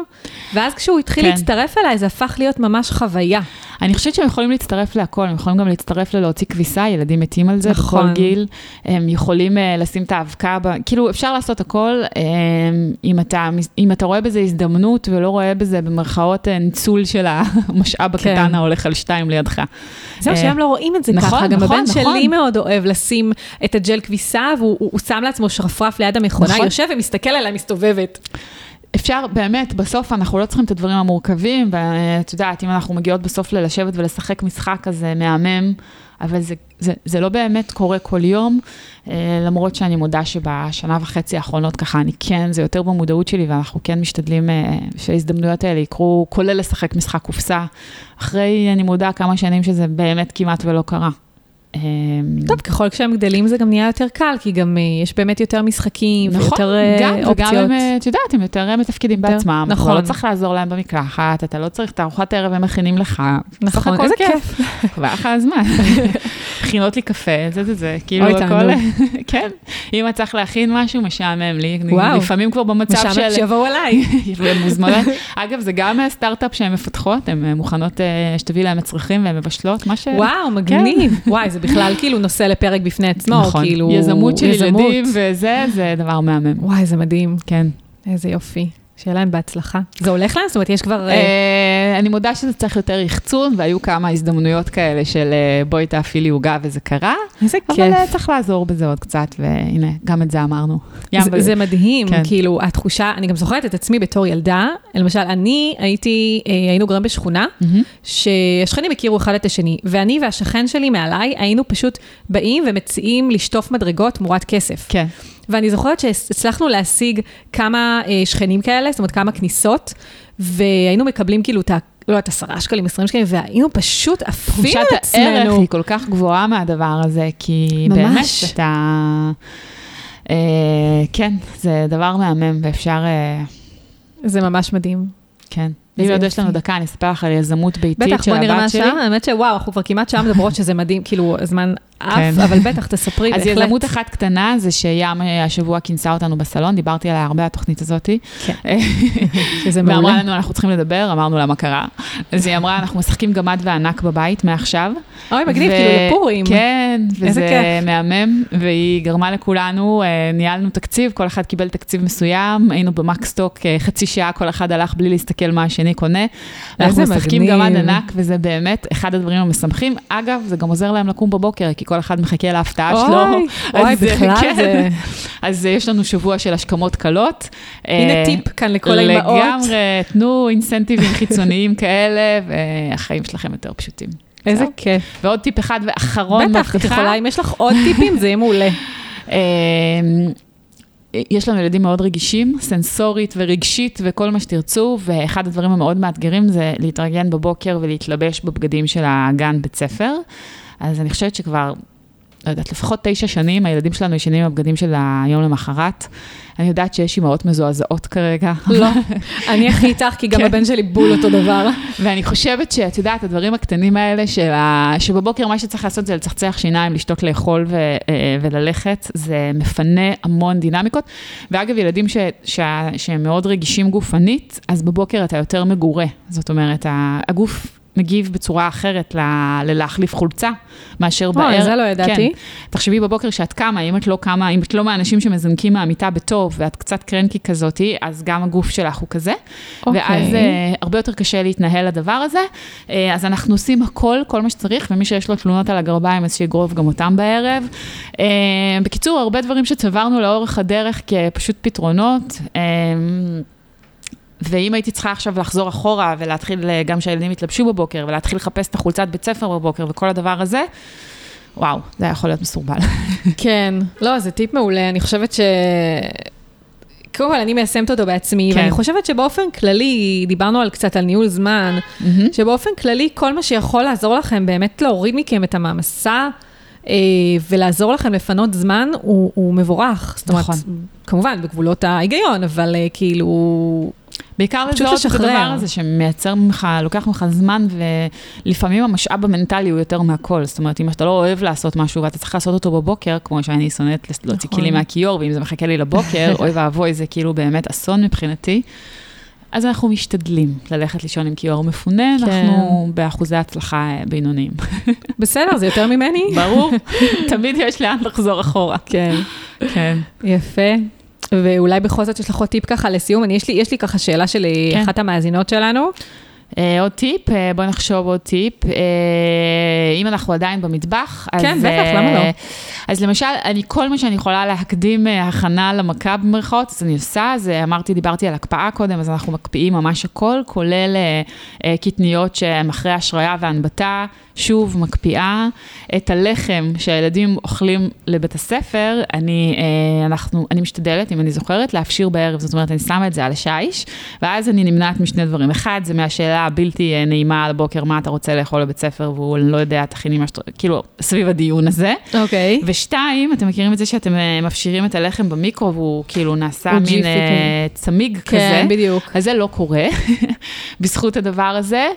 ואז כשהוא התחיל כן. להצטרף אליי, זה הפך להיות ממש חוויה. אני חושבת שהם יכולים להצטרף להכל, הם יכולים גם להצטרף ללהוציא כביסה, ילדים מתים על זה נכון. בכל גיל. הם יכולים uh, לשים את האבקה, ב... כאילו אפשר לעשות הכל, um, אם, אתה, אם אתה רואה בזה הזדמנות ולא רואה בזה במרכאות אה, ניצול של המשאב כן. הקטן ההולך על שתיים לידך. זהו, אה, שהיום לא רואים את זה נכון, ככה. גם נכון, הבן נכון. שלי מאוד אוהב לשים את הג'ל כביסה, והוא הוא- הוא שם לעצמו שרפרף ליד המכונה, נכון. יושב ומסתכל עליי מסתובבת. אפשר, באמת, בסוף אנחנו לא צריכים את הדברים המורכבים, ואת יודעת, אם אנחנו מגיעות בסוף ללשבת ולשחק משחק כזה מהמם, אבל זה, זה, זה לא באמת קורה כל יום, אה, למרות שאני מודה שבשנה וחצי האחרונות ככה, אני כן, זה יותר במודעות שלי, ואנחנו כן משתדלים אה, שההזדמנויות האלה יקרו, כולל לשחק משחק קופסה, אחרי, אני מודה, כמה שנים שזה באמת כמעט ולא קרה. אה, טוב, ככל שהם גדלים זה גם נהיה יותר קל, כי גם אה, יש באמת יותר משחקים נכון, ויותר אה, גם, וגם אופציות. הם, אה, את יודעת, הם יותר מתפקידים יותר- בעצמם, נכון. לא צריך לעזור להם במקלחת, אתה לא צריך את ארוחת הערב הם מכינים לך. נכון, איזה כיף. כבר לך הזמן. מכינות לי קפה, זה זה זה, כאילו אוי, הכל. כן. אם את צריך להכין משהו, משעמם לי. וואו. לפעמים כבר במצב משעמם של... שיבואו אליי. מוזמנות. אגב, זה גם סטארט-אפ שהן מפתחות, הן אה, מוכנות אה, שתביאי להן מצרכים והן מבשלות, מה ש... וואו, מגניב. וואי, זה בכלל כאילו נושא לפרק בפני עצמו, כן. נכון. כאילו... יזמות של. ילדים וזה, זה דבר מהמם. וואי, זה מדהים. כן. איזה יופי. שיהיה להם בהצלחה. זה הולך להם? זאת אומרת, יש כבר... אה, אני מודה שזה צריך יותר יחצון, והיו כמה הזדמנויות כאלה של אה, בואי תאפילי עוגה וזה קרה, איזה אבל כיף. אה, צריך לעזור בזה עוד קצת, והנה, גם את זה אמרנו. זה, מדהים, כן. כאילו, התחושה, אני גם זוכרת את עצמי בתור ילדה, למשל, אני הייתי, היינו גרים בשכונה. שהשכנים הכירו אחד את השני, ואני והשכן שלי מעליי היינו פשוט באים ומציעים לשטוף מדרגות תמורת כסף. כן. ואני זוכרת שהצלחנו להשיג כמה אה, שכנים כאלה, זאת אומרת כמה כניסות, והיינו מקבלים כאילו את ה... לא יודעת, עשרה שקלים, עשרים שקלים, והיינו פשוט עפים תחושת על הערך עצמנו. היא כל כך גבוהה מהדבר הזה, כי ממש. באמת אתה... אה, כן, זה דבר מהמם, ואפשר... אה, זה ממש מדהים. כן. אם עוד יש. לנו דקה, אני אספר לך על יזמות ביתית בטח, של בוא נראה מה הבת שלי. השעה, האמת שוואו, אנחנו כבר כמעט שעה מדברות שזה מדהים, כאילו, הזמן עף, כן. אבל בטח, תספרי, אז בהחלט. יזמות אחת קטנה זה שים אה, השבוע כינסה אותנו בסלון, דיברתי עליה הרבה, התוכנית הזאת. כן. שזה מעולה. ואמרה לנו, אנחנו צריכים לדבר, אמרנו לה מה קרה. אז היא אמרה, אנחנו משחקים גמד וענק בבית מעכשיו. אוי, מגניב, כאילו לפורים. כן, וזה. מהמם, והיא גרמה לכולנו, אה, ניהלנו תקציב, כל אחד קיבל תקציב מסוים, היינו במקסטוק אה, חצי שעה, כל אחד הלך בלי להסתכל מה השני קונה. אנחנו משחקים. גמד ענק, וזה באמת אחד הדברים המשמחים. אגב, זה גם עוזר להם לקום בבוקר, כי כל אחד מחכה להפתעה שלו. אוי, אז אוי, בכלל כן. זה... אז אה, יש לנו שבוע של השכמות קלות. הנה אה, טיפ כאן לכל האימהות. לגמרי, תנו אינסנטיבים חיצוניים כאלה, והחיים שלכם יותר פשוטים. איזה. כיף. ועוד טיפ אחד ואחרון, בטח, את מבטיחה. יכולה, אם יש לך עוד טיפים, זה יהיה מעולה. יש לנו ילדים מאוד רגישים, סנסורית ורגשית וכל מה שתרצו, ואחד הדברים המאוד מאתגרים זה להתארגן בבוקר ולהתלבש בבגדים של הגן בית ספר. אז אני חושבת שכבר, לא יודעת, לפחות תשע שנים הילדים שלנו ישנים עם הבגדים של היום למחרת. אני יודעת שיש אימהות מזועזעות כרגע. לא, אני הכי איתך, כי גם כן. הבן שלי בול אותו דבר. ואני חושבת שאת יודעת, הדברים הקטנים האלה, של ה... שבבוקר מה שצריך לעשות זה לצחצח שיניים, לשתות, לאכול ו... אה, וללכת, זה מפנה המון דינמיקות. ואגב, ילדים ש... ש... שהם מאוד רגישים גופנית, אז בבוקר אתה יותר מגורה. זאת אומרת, הגוף מגיב בצורה אחרת ל... ללהחליף חולצה, מאשר בערב. אוי, זה לא ידעתי. כן. תחשבי בבוקר שאת קמה, אם את לא קמה, אם את לא מהאנשים שמזנקים מהמיטה בטוב, ואת קצת קרנקי כזאתי, אז גם הגוף שלך הוא כזה. אוקיי. ואז אה, הרבה יותר קשה להתנהל לדבר הזה. אה, אז אנחנו עושים הכל, כל מה שצריך, ומי שיש לו תלונות על הגרביים, אז שיגרוב גם אותם בערב. אה, בקיצור, הרבה דברים שצברנו לאורך הדרך כפשוט פתרונות. אה, ואם הייתי צריכה עכשיו לחזור אחורה ולהתחיל, אה, גם שהילדים יתלבשו בבוקר, ולהתחיל לחפש את החולצת בית ספר בבוקר וכל הדבר הזה, וואו, זה היה יכול להיות מסורבל. כן, לא, זה טיפ מעולה, אני חושבת ש... קודם כל, אני מיישמת אותו בעצמי, כן. ואני חושבת שבאופן כללי, דיברנו על קצת על ניהול זמן, שבאופן כללי, כל מה שיכול לעזור לכם באמת להוריד מכם את המעמסה, אה, ולעזור לכם לפנות זמן, הוא, הוא מבורך. זאת אומרת, נכון. כמובן, בגבולות ההיגיון, אבל אה, כאילו, בעיקר לזהות את. הדבר הזה שמייצר ממך, לוקח ממך זמן, ולפעמים המשאב המנטלי הוא יותר מהכל. זאת אומרת, אם אתה לא אוהב לעשות משהו ואתה צריך לעשות אותו בבוקר, כמו שאני שונאת להוציא נכון. כלים מהכיור, ואם זה מחכה לי לבוקר, אוי ואבוי, זה כאילו באמת אסון מבחינתי. אז אנחנו משתדלים ללכת לישון עם כיור מפונה, כן. אנחנו באחוזי הצלחה אה, בינוניים. בסדר, זה יותר ממני? ברור, תמיד יש לאן לחזור אחורה. כן. כן. יפה. ואולי בכל זאת יש לך עוד טיפ ככה לסיום, אני, יש, לי, יש לי ככה שאלה של כן. כן. אחת המאזינות שלנו. אה, עוד טיפ, אה, בואי נחשוב עוד טיפ. אה, אם אנחנו עדיין במטבח, אז... כן, בטח, אה, למה לא? אז למשל, אני, כל מה שאני יכולה להקדים אה, הכנה למכה במרכאות, אז אני עושה, אז אה, אמרתי, דיברתי על הקפאה קודם, אז אנחנו מקפיאים ממש הכל, כולל אה, אה, קטניות שהן אחרי השריה והנבטה, שוב, מקפיאה. את הלחם שהילדים אוכלים לבית הספר, אני, אה, אנחנו, אני משתדלת, אם אני זוכרת, להפשיר בערב, זאת אומרת, אני שמה את זה על השיש, ואז אני נמנעת משני דברים. אחד, זה מהשאלה הבלתי אה, נעימה על הבוקר, מה אתה רוצה לאכול בבית ספר, והוא לא יודע, תכיני מה שאתה, כאילו, סביב הדיון הזה. אוקיי. ושתיים, אתם מכירים את זה שאתם אה, מפשירים את הלחם במיקרו, והוא כאילו נעשה מין אה, צמיג כזה. כן, בדיוק. אז זה לא קורה, בזכות הדבר הזה.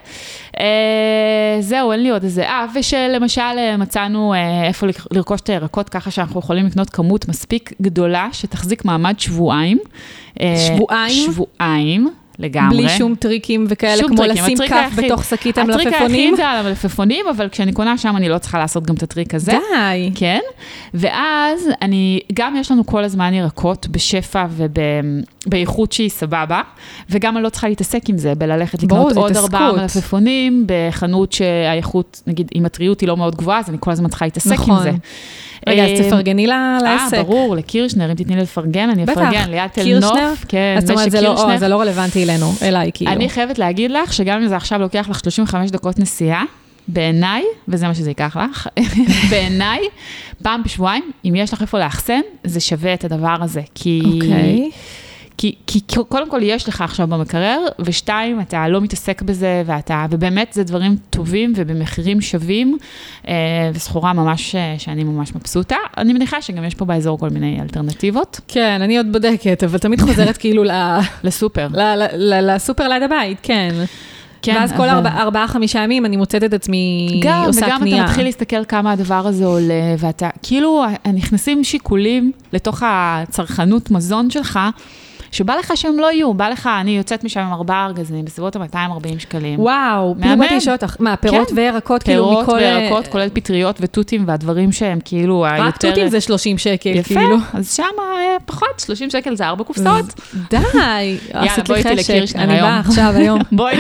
אה, זהו, אין לי עוד איזה, אה, ושלמשל אה, מצאנו אה, איפה לרכוש את הירקות, ככה שאנחנו יכולים לקנות כמות מספיק גדולה, שתחזיק מעמד שבועיים. אה, שבועיים? שבועיים, לגמרי. בלי שום טריקים וכאלה, שום כמו טריקים, לשים כף היחיד- בתוך שקית הטריק היחיד המלפפונים. זה על המלפפונים, אבל כשאני קונה שם אני לא צריכה לעשות גם את הטריק הזה. די. כן, ואז אני, גם יש לנו כל הזמן ירקות בשפע ובאיכות שהיא סבבה, וגם אני לא צריכה להתעסק עם זה, בללכת לקנות עוד ארבעה. מלפפונים בחנות שהאיכות, נגיד, אם הטריות היא לא מאוד גבוהה, אז אני כל הזמן צריכה להתעסק נכון. עם זה. רגע, אז אה, תפרגני לה- לעסק. אה, ברור, לקירשנר, אם תתני לי לפרגן, אני אפרגן, ליד תל? נוף, כן, אז זאת אומרת, משק זה לא- קירשנר. או, זה לא רלוונטי אלינו, אליי, כאילו. אני חייבת להגיד לך שגם אם זה עכשיו לוקח לך 35 דקות נסיעה, בעיניי, וזה מה שזה ייקח לך, בעיניי, פעם בשבועיים, אם יש לך איפה לאחסן, זה שווה את הדבר הזה. כי, אוקיי. כי, כי קודם כל יש לך עכשיו במקרר, ושתיים, אתה לא מתעסק בזה, ואתה, ובאמת זה דברים טובים ובמחירים שווים, אה, וסחורה ממש, אה, שאני ממש מבסוטה. אני מניחה שגם יש פה באזור כל מיני אלטרנטיבות. כן, אני עוד בודקת, אבל תמיד חוזרת כאילו ל- לסופר. ל- ל- ל- לסופר ליד הבית, כן. כן, ואז כל אבל- ארבע- ארבעה, חמישה ימים אני מוצאת את עצמי גם, עושה וגם קנייה. אתה מתחיל להסתכל כמה הדבר הזה עולה, ואתה, כאילו, נכנסים שיקולים לתוך הצרכנות מזון שלך, שבא לך שהם לא יהיו, בא לך, אני יוצאת משם עם ארבעה ארגזים, בסביבות ה-240 שקלים. וואו, בדיוק מהמם. באתי לשאול אותך, מה, פירות כן. וירקות, כאילו פירות מכל... וירקות, כולל פטריות ותותים והדברים שהם כאילו היותר... רק תותים זה 30 שקל, יפה, כאילו. אז שם אה, פחות, 30 שקל זה ארבע קופסאות. די, עשית בואי לי איתי חשק, אני. באה עכשיו, היום. בואי.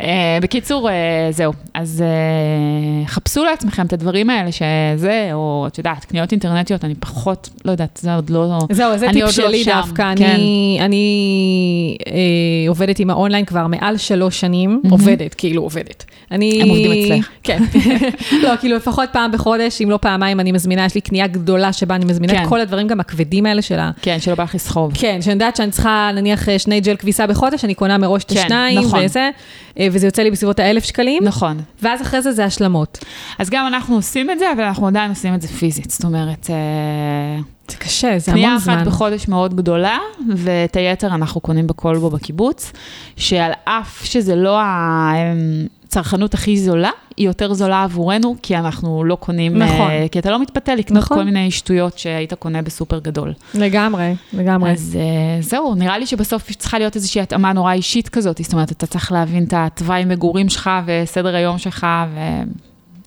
אה, בקיצור, אה, זהו. אז אה, חפשו לעצמכם את הדברים האלה שזה, או את יודעת, קניות אינטרנטיות, אני פחות, לא יודעת, זה עוד לא... זהו, זה אני טיפ לא שלי דווקא. כן. אני, אני אה, עובדת עם האונליין כבר מעל שלוש שנים, מהמם. עובדת, כאילו עובדת. אני... הם עובדים אצלך. כן. לא, כאילו לפחות פעם בחודש, אם לא פעמיים, אני מזמינה, יש לי קנייה גדולה שבה אני מזמינה כן. את כל הדברים גם הכבדים האלה שלה. כן, שלא בא לך לסחוב. כן, שאני יודעת שאני צריכה נניח אה, שני ג'ל כביסה בחודש, אני קונה מראש את כן, השניים, נכון. וזה, אה, וזה יוצא לי בסביבות האלף שקלים, נכון. ואז אחרי זה זה השלמות. אז גם אנחנו עושים את זה, אבל אנחנו עדיין עושים את זה פיזית. זאת אומרת, אה, זה קשה, זה קנייה המון אחת זמן. בחודש מאוד גדולה, ואת היתר אנחנו קונים בקולבו בקיבוץ, שעל אף שזה לא הצרכנות הכי זולה, היא יותר זולה עבורנו, כי אנחנו לא קונים, נכון. אה, כי אתה לא מתפתה לקנות נכון. כל מיני שטויות שהיית קונה בסופר גדול. לגמרי, לגמרי. אז אה, זהו, נראה לי שבסוף צריכה להיות איזושהי התאמה נורא אישית כזאת, זאת אומרת, אתה צריך להבין את התוואי מגורים שלך וסדר היום שלך,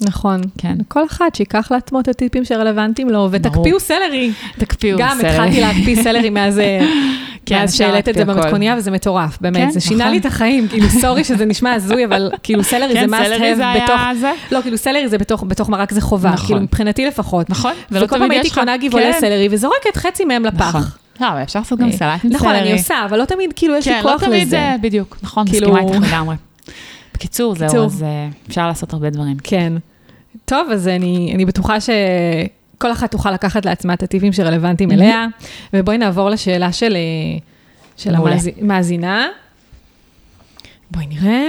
נכון. וכן, כל אחד שיקח לעצמו את הטיפים שרלוונטיים לו, ותקפיאו סלרי. תקפיאו גם סלרי. התחלתי להקפיא סלרי מאז אה, כן, מאז שהעלית את זה. במתכוניה, וזה מטורף, כן, באמת. זה שינה נכון. לי את החיים, כאילו, סורי שזה נשמע הזוי, אבל כאילו סלרי זה כן, must סלרי זה have היה בתוך... זה. לא, כאילו סלרי זה בתוך, בתוך מרק זה חובה, נכון. כאילו מבחינתי לפחות. נכון, ולא וכל תמיד פעם יש הייתי לך. קונה גבעולי כן. סלרי וזורקת חצי מהם לפח. נכון. לא, אבל אפשר לעשות גם אה, סלט עם סלרי. נכון, אני עושה, אבל לא תמיד כאילו יש לי כן, לא כוח תמיד לזה. זה, בדיוק, נכון, כאילו- מסכימה איתך לגמרי. בקיצור, זהו. אז אה, אפשר לעשות הרבה דברים. כן. טוב, אז אני, אני בטוחה שכל אחת תוכל לקחת לעצמה את הטיפים שרלוונטיים אליה, ובואי נעבור לשאלה של, של. המאזינה. בואי נראה.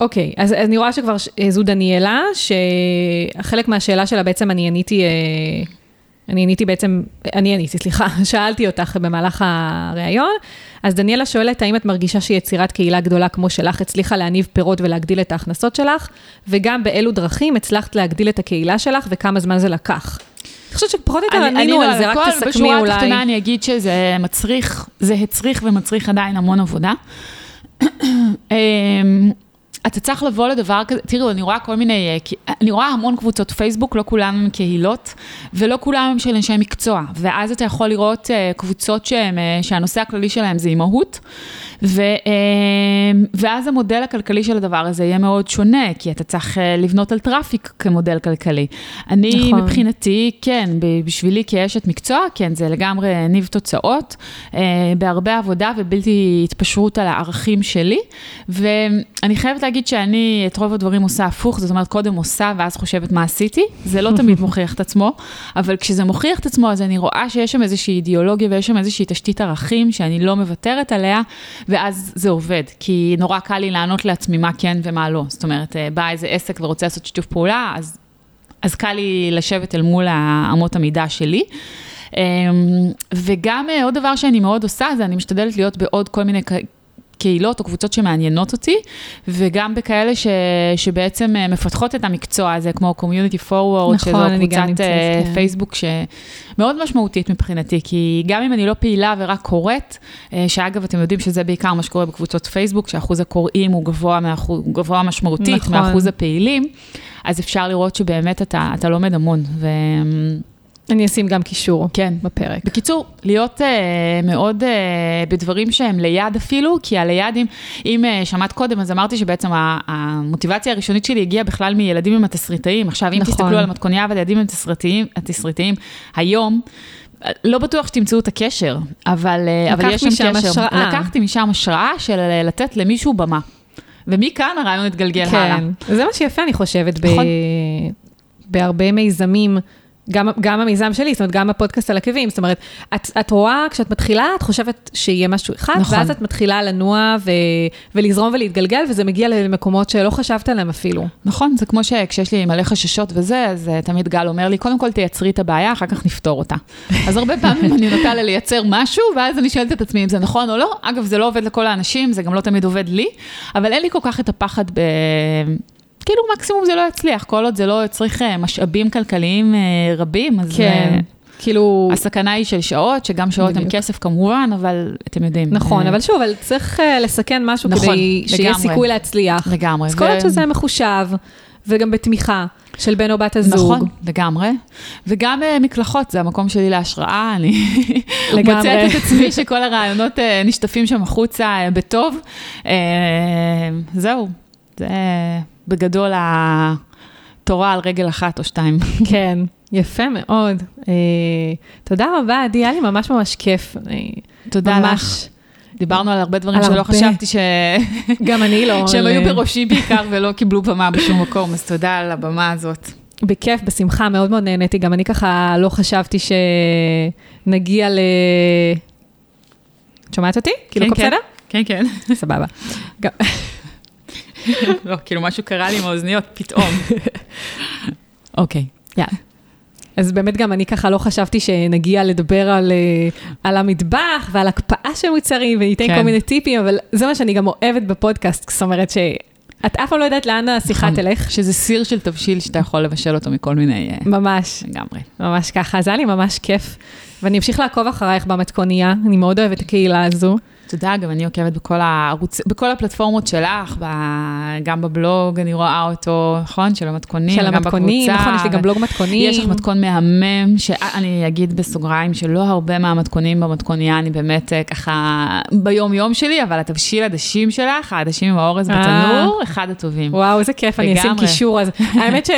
אוקיי, אז, אז אני רואה שכבר זו דניאלה, שחלק מהשאלה שלה בעצם אני עניתי אה, אני עניתי בעצם, אני עניתי, סליחה, שאלתי אותך במהלך הריאיון, אז דניאלה שואלת, האם את מרגישה שיצירת קהילה גדולה כמו שלך הצליחה להניב פירות ולהגדיל את ההכנסות שלך, וגם באילו דרכים הצלחת להגדיל את הקהילה שלך וכמה זמן זה לקח? אני חושבת שפחות או יותר ענינו על זה, רק תסכמי בשורה אולי. התחתונה אני אגיד שזה מצריך, זה הצריך ומצריך עדיין המון עבודה. אתה צריך לבוא לדבר כזה, תראו, אני רואה כל מיני, אה, כי- אני רואה המון קבוצות פייסבוק, לא כולם הם קהילות, ולא כולם הם של אנשי מקצוע, ואז אתה יכול לראות אה, קבוצות שהם, אה, שהנושא הכללי שלהם זה אימהות, ו, אה, ואז המודל הכלכלי של הדבר הזה יהיה מאוד שונה, כי אתה צריך אה, לבנות על traffic כמודל כלכלי. אני, נכון. מבחינתי, כן, בשבילי כאשת מקצוע, כן, זה לגמרי הניב תוצאות, אה, בהרבה עבודה ובלתי התפשרות על הערכים שלי, ואני חייבת להגיד שאני את רוב הדברים עושה הפוך, זאת אומרת, קודם עושה ואז חושבת מה עשיתי, זה לא תמיד מוכיח את עצמו, אבל כשזה מוכיח את עצמו, אז אני רואה שיש שם איזושהי אידיאולוגיה ויש שם איזושהי תשתית ערכים שאני לא מוותרת עליה, ואז זה עובד, כי נורא קל לי לענות לעצמי מה כן ומה לא. זאת אומרת, אה, בא איזה עסק ורוצה לעשות שיתוף פעולה, אז אז קל לי לשבת אל מול אמות המידה שלי. אמ, וגם אה, עוד דבר שאני מאוד עושה, זה אני משתדלת להיות בעוד כל מיני קהילות או קבוצות שמעניינות אותי, וגם בכאלה ש, שבעצם אה, מפתחות את המקצוע הזה, כמו Community Forward, נכון, שזו קבוצת נמצאת, אה, כן. פייסבוק שמאוד משמעותית מבחינתי, כי גם אם אני לא פעילה ורק קוראת, אה, שאגב, אתם יודעים שזה בעיקר מה שקורה בקבוצות פייסבוק, שאחוז הקוראים הוא גבוה, מאחוז, גבוה משמעותית נכון. מאחוז הפעילים, אז אפשר לראות שבאמת אתה, אתה לומד המון. ו... אני אשים גם קישור כן. בפרק. בקיצור, להיות uh, מאוד uh, בדברים שהם ליד אפילו, כי הליד, אם, אם uh, שמעת קודם, אז אמרתי שבעצם המוטיבציה הראשונית שלי הגיעה בכלל מילדים עם התסריטאים. עכשיו, אם נכון. תסתכלו על המתכוניה והילדים עם התסריטאים, התסריטאים היום, לא בטוח שתמצאו את הקשר, אבל, אבל יש שם קשר. השראה. לקחתי משם השראה של לתת למישהו במה. ומכאן הרעיון התגלגל הלאה. כן, זה מה שיפה, אני חושבת, ב... נכון. בהרבה מיזמים. גם, גם המיזם שלי, זאת אומרת, גם הפודקאסט על עקבים, זאת אומרת, את, את רואה, כשאת מתחילה, את חושבת שיהיה משהו אחד, נכון. ואז את מתחילה לנוע ו, ולזרום ולהתגלגל, וזה מגיע למקומות שלא חשבת עליהם אפילו. נכון, זה כמו שכשיש לי מלא חששות וזה, אז uh, תמיד גל אומר לי, קודם כל תייצרי את הבעיה, אחר כך נפתור אותה. אז הרבה פעמים אני נוטה לייצר משהו, ואז אני שואלת את עצמי אם זה נכון או לא. אגב, זה לא עובד לכל האנשים, זה גם לא תמיד עובד לי, אבל אין לי כל כך את הפחד ב... כאילו מקסימום זה לא יצליח, כל עוד זה לא צריך אה, משאבים כלכליים אה, רבים, אז כן, אה, כאילו, הסכנה היא של שעות, שגם שעות הן. כסף כמובן, אבל אתם יודעים. נכון, אבל שוב, אבל צריך לסכן משהו נכון, כדי שיהיה לגמרי. סיכוי להצליח. לגמרי. אז כל ו- עוד שזה מחושב, וגם בתמיכה של בן או בת הזוג. נכון, לגמרי. וגם uh, מקלחות, זה המקום שלי להשראה, אני. מוצאת את עצמי שכל הרעיונות uh, נשטפים שם החוצה uh, בטוב. Uh, זהו, זה בגדול התורה על רגל אחת או שתיים. כן, יפה מאוד. אה, תודה רבה, עדי, היה לי ממש ממש כיף. אני תודה לך. ממש, דיברנו על הרבה דברים על שלא הרבה. חשבתי ש... גם אני לא... שהם היו אה, בראשי בעיקר ולא קיבלו במה בשום מקום, אז תודה על הבמה הזאת. בכיף, בשמחה, מאוד מאוד נהניתי. גם אני ככה לא חשבתי שנגיע ל... את שומעת אותי? כאילו, הכל בסדר? כן, כן. סבבה. לא, כאילו משהו קרה לי עם האוזניות פתאום. אוקיי. יאללה. אז באמת גם אני ככה לא חשבתי שנגיע לדבר על, אה, על המטבח ועל הקפאה של מוצרים וניתן כן. כל מיני טיפים, אבל זה מה שאני גם אוהבת בפודקאסט, זאת אומרת שאת אף פעם לא יודעת לאן השיחה נכון. תלך. שזה סיר של תבשיל שאתה יכול לבשל אותו מכל מיני... אה, ממש, לגמרי. ממש ככה, אז היה לי ממש כיף. ואני אמשיך לעקוב אחרייך במתכונייה, אני מאוד אוהבת את הקהילה הזו. תודה, גם אני עוקבת בכל הערוץ, בכל הפלטפורמות שלך, ב, גם בבלוג אני רואה אותו, נכון? של המתכונים, של גם המתכונים, בקבוצה, נכון, יש לי גם בלוג מתכונים. יש לך מתכון מהמם, שאני אגיד בסוגריים שלא הרבה מהמתכונים במתכוניה, אני באמת אה, ככה ביום-יום שלי, אבל התבשיל עדשים שלך, העדשים עם האורז אה. בתנור, אחד הטובים. וואו, איזה כיף, אני אשים. קישור. אז האמת ש...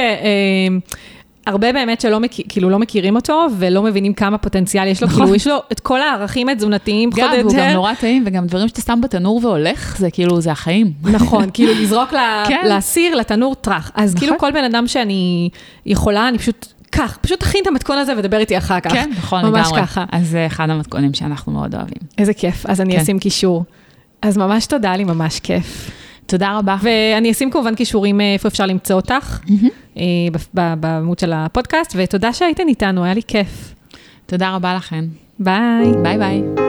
אה, הרבה באמת שלא מכיר, כאילו לא מכירים אותו ולא מבינים כמה פוטנציאל יש לו, נכון. כאילו יש לו את כל הערכים התזונתיים, פחות גם, או והוא גם יותר. נורא טעים, וגם דברים שאתה שם בתנור והולך, זה כאילו, זה החיים. נכון, כאילו לזרוק כן. לסיר, לתנור טראח. אז נכון. כאילו כל בן אדם שאני יכולה, אני פשוט, קח, פשוט תכין את המתכון הזה ודבר איתי אחר כך. כן, נכון, לגמרי. ממש ככה. אז זה אחד המתכונים שאנחנו מאוד אוהבים. איזה כיף, אז אני כן. אשים קישור. אז ממש תודה, לי ממש כיף. תודה רבה. ואני אשים כמובן קישורים אה, איפה אפשר למצוא אותך, אה, בעמוד של הפודקאסט, ותודה שהייתן איתנו, היה לי כיף. תודה רבה לכן. ביי. ביי ביי.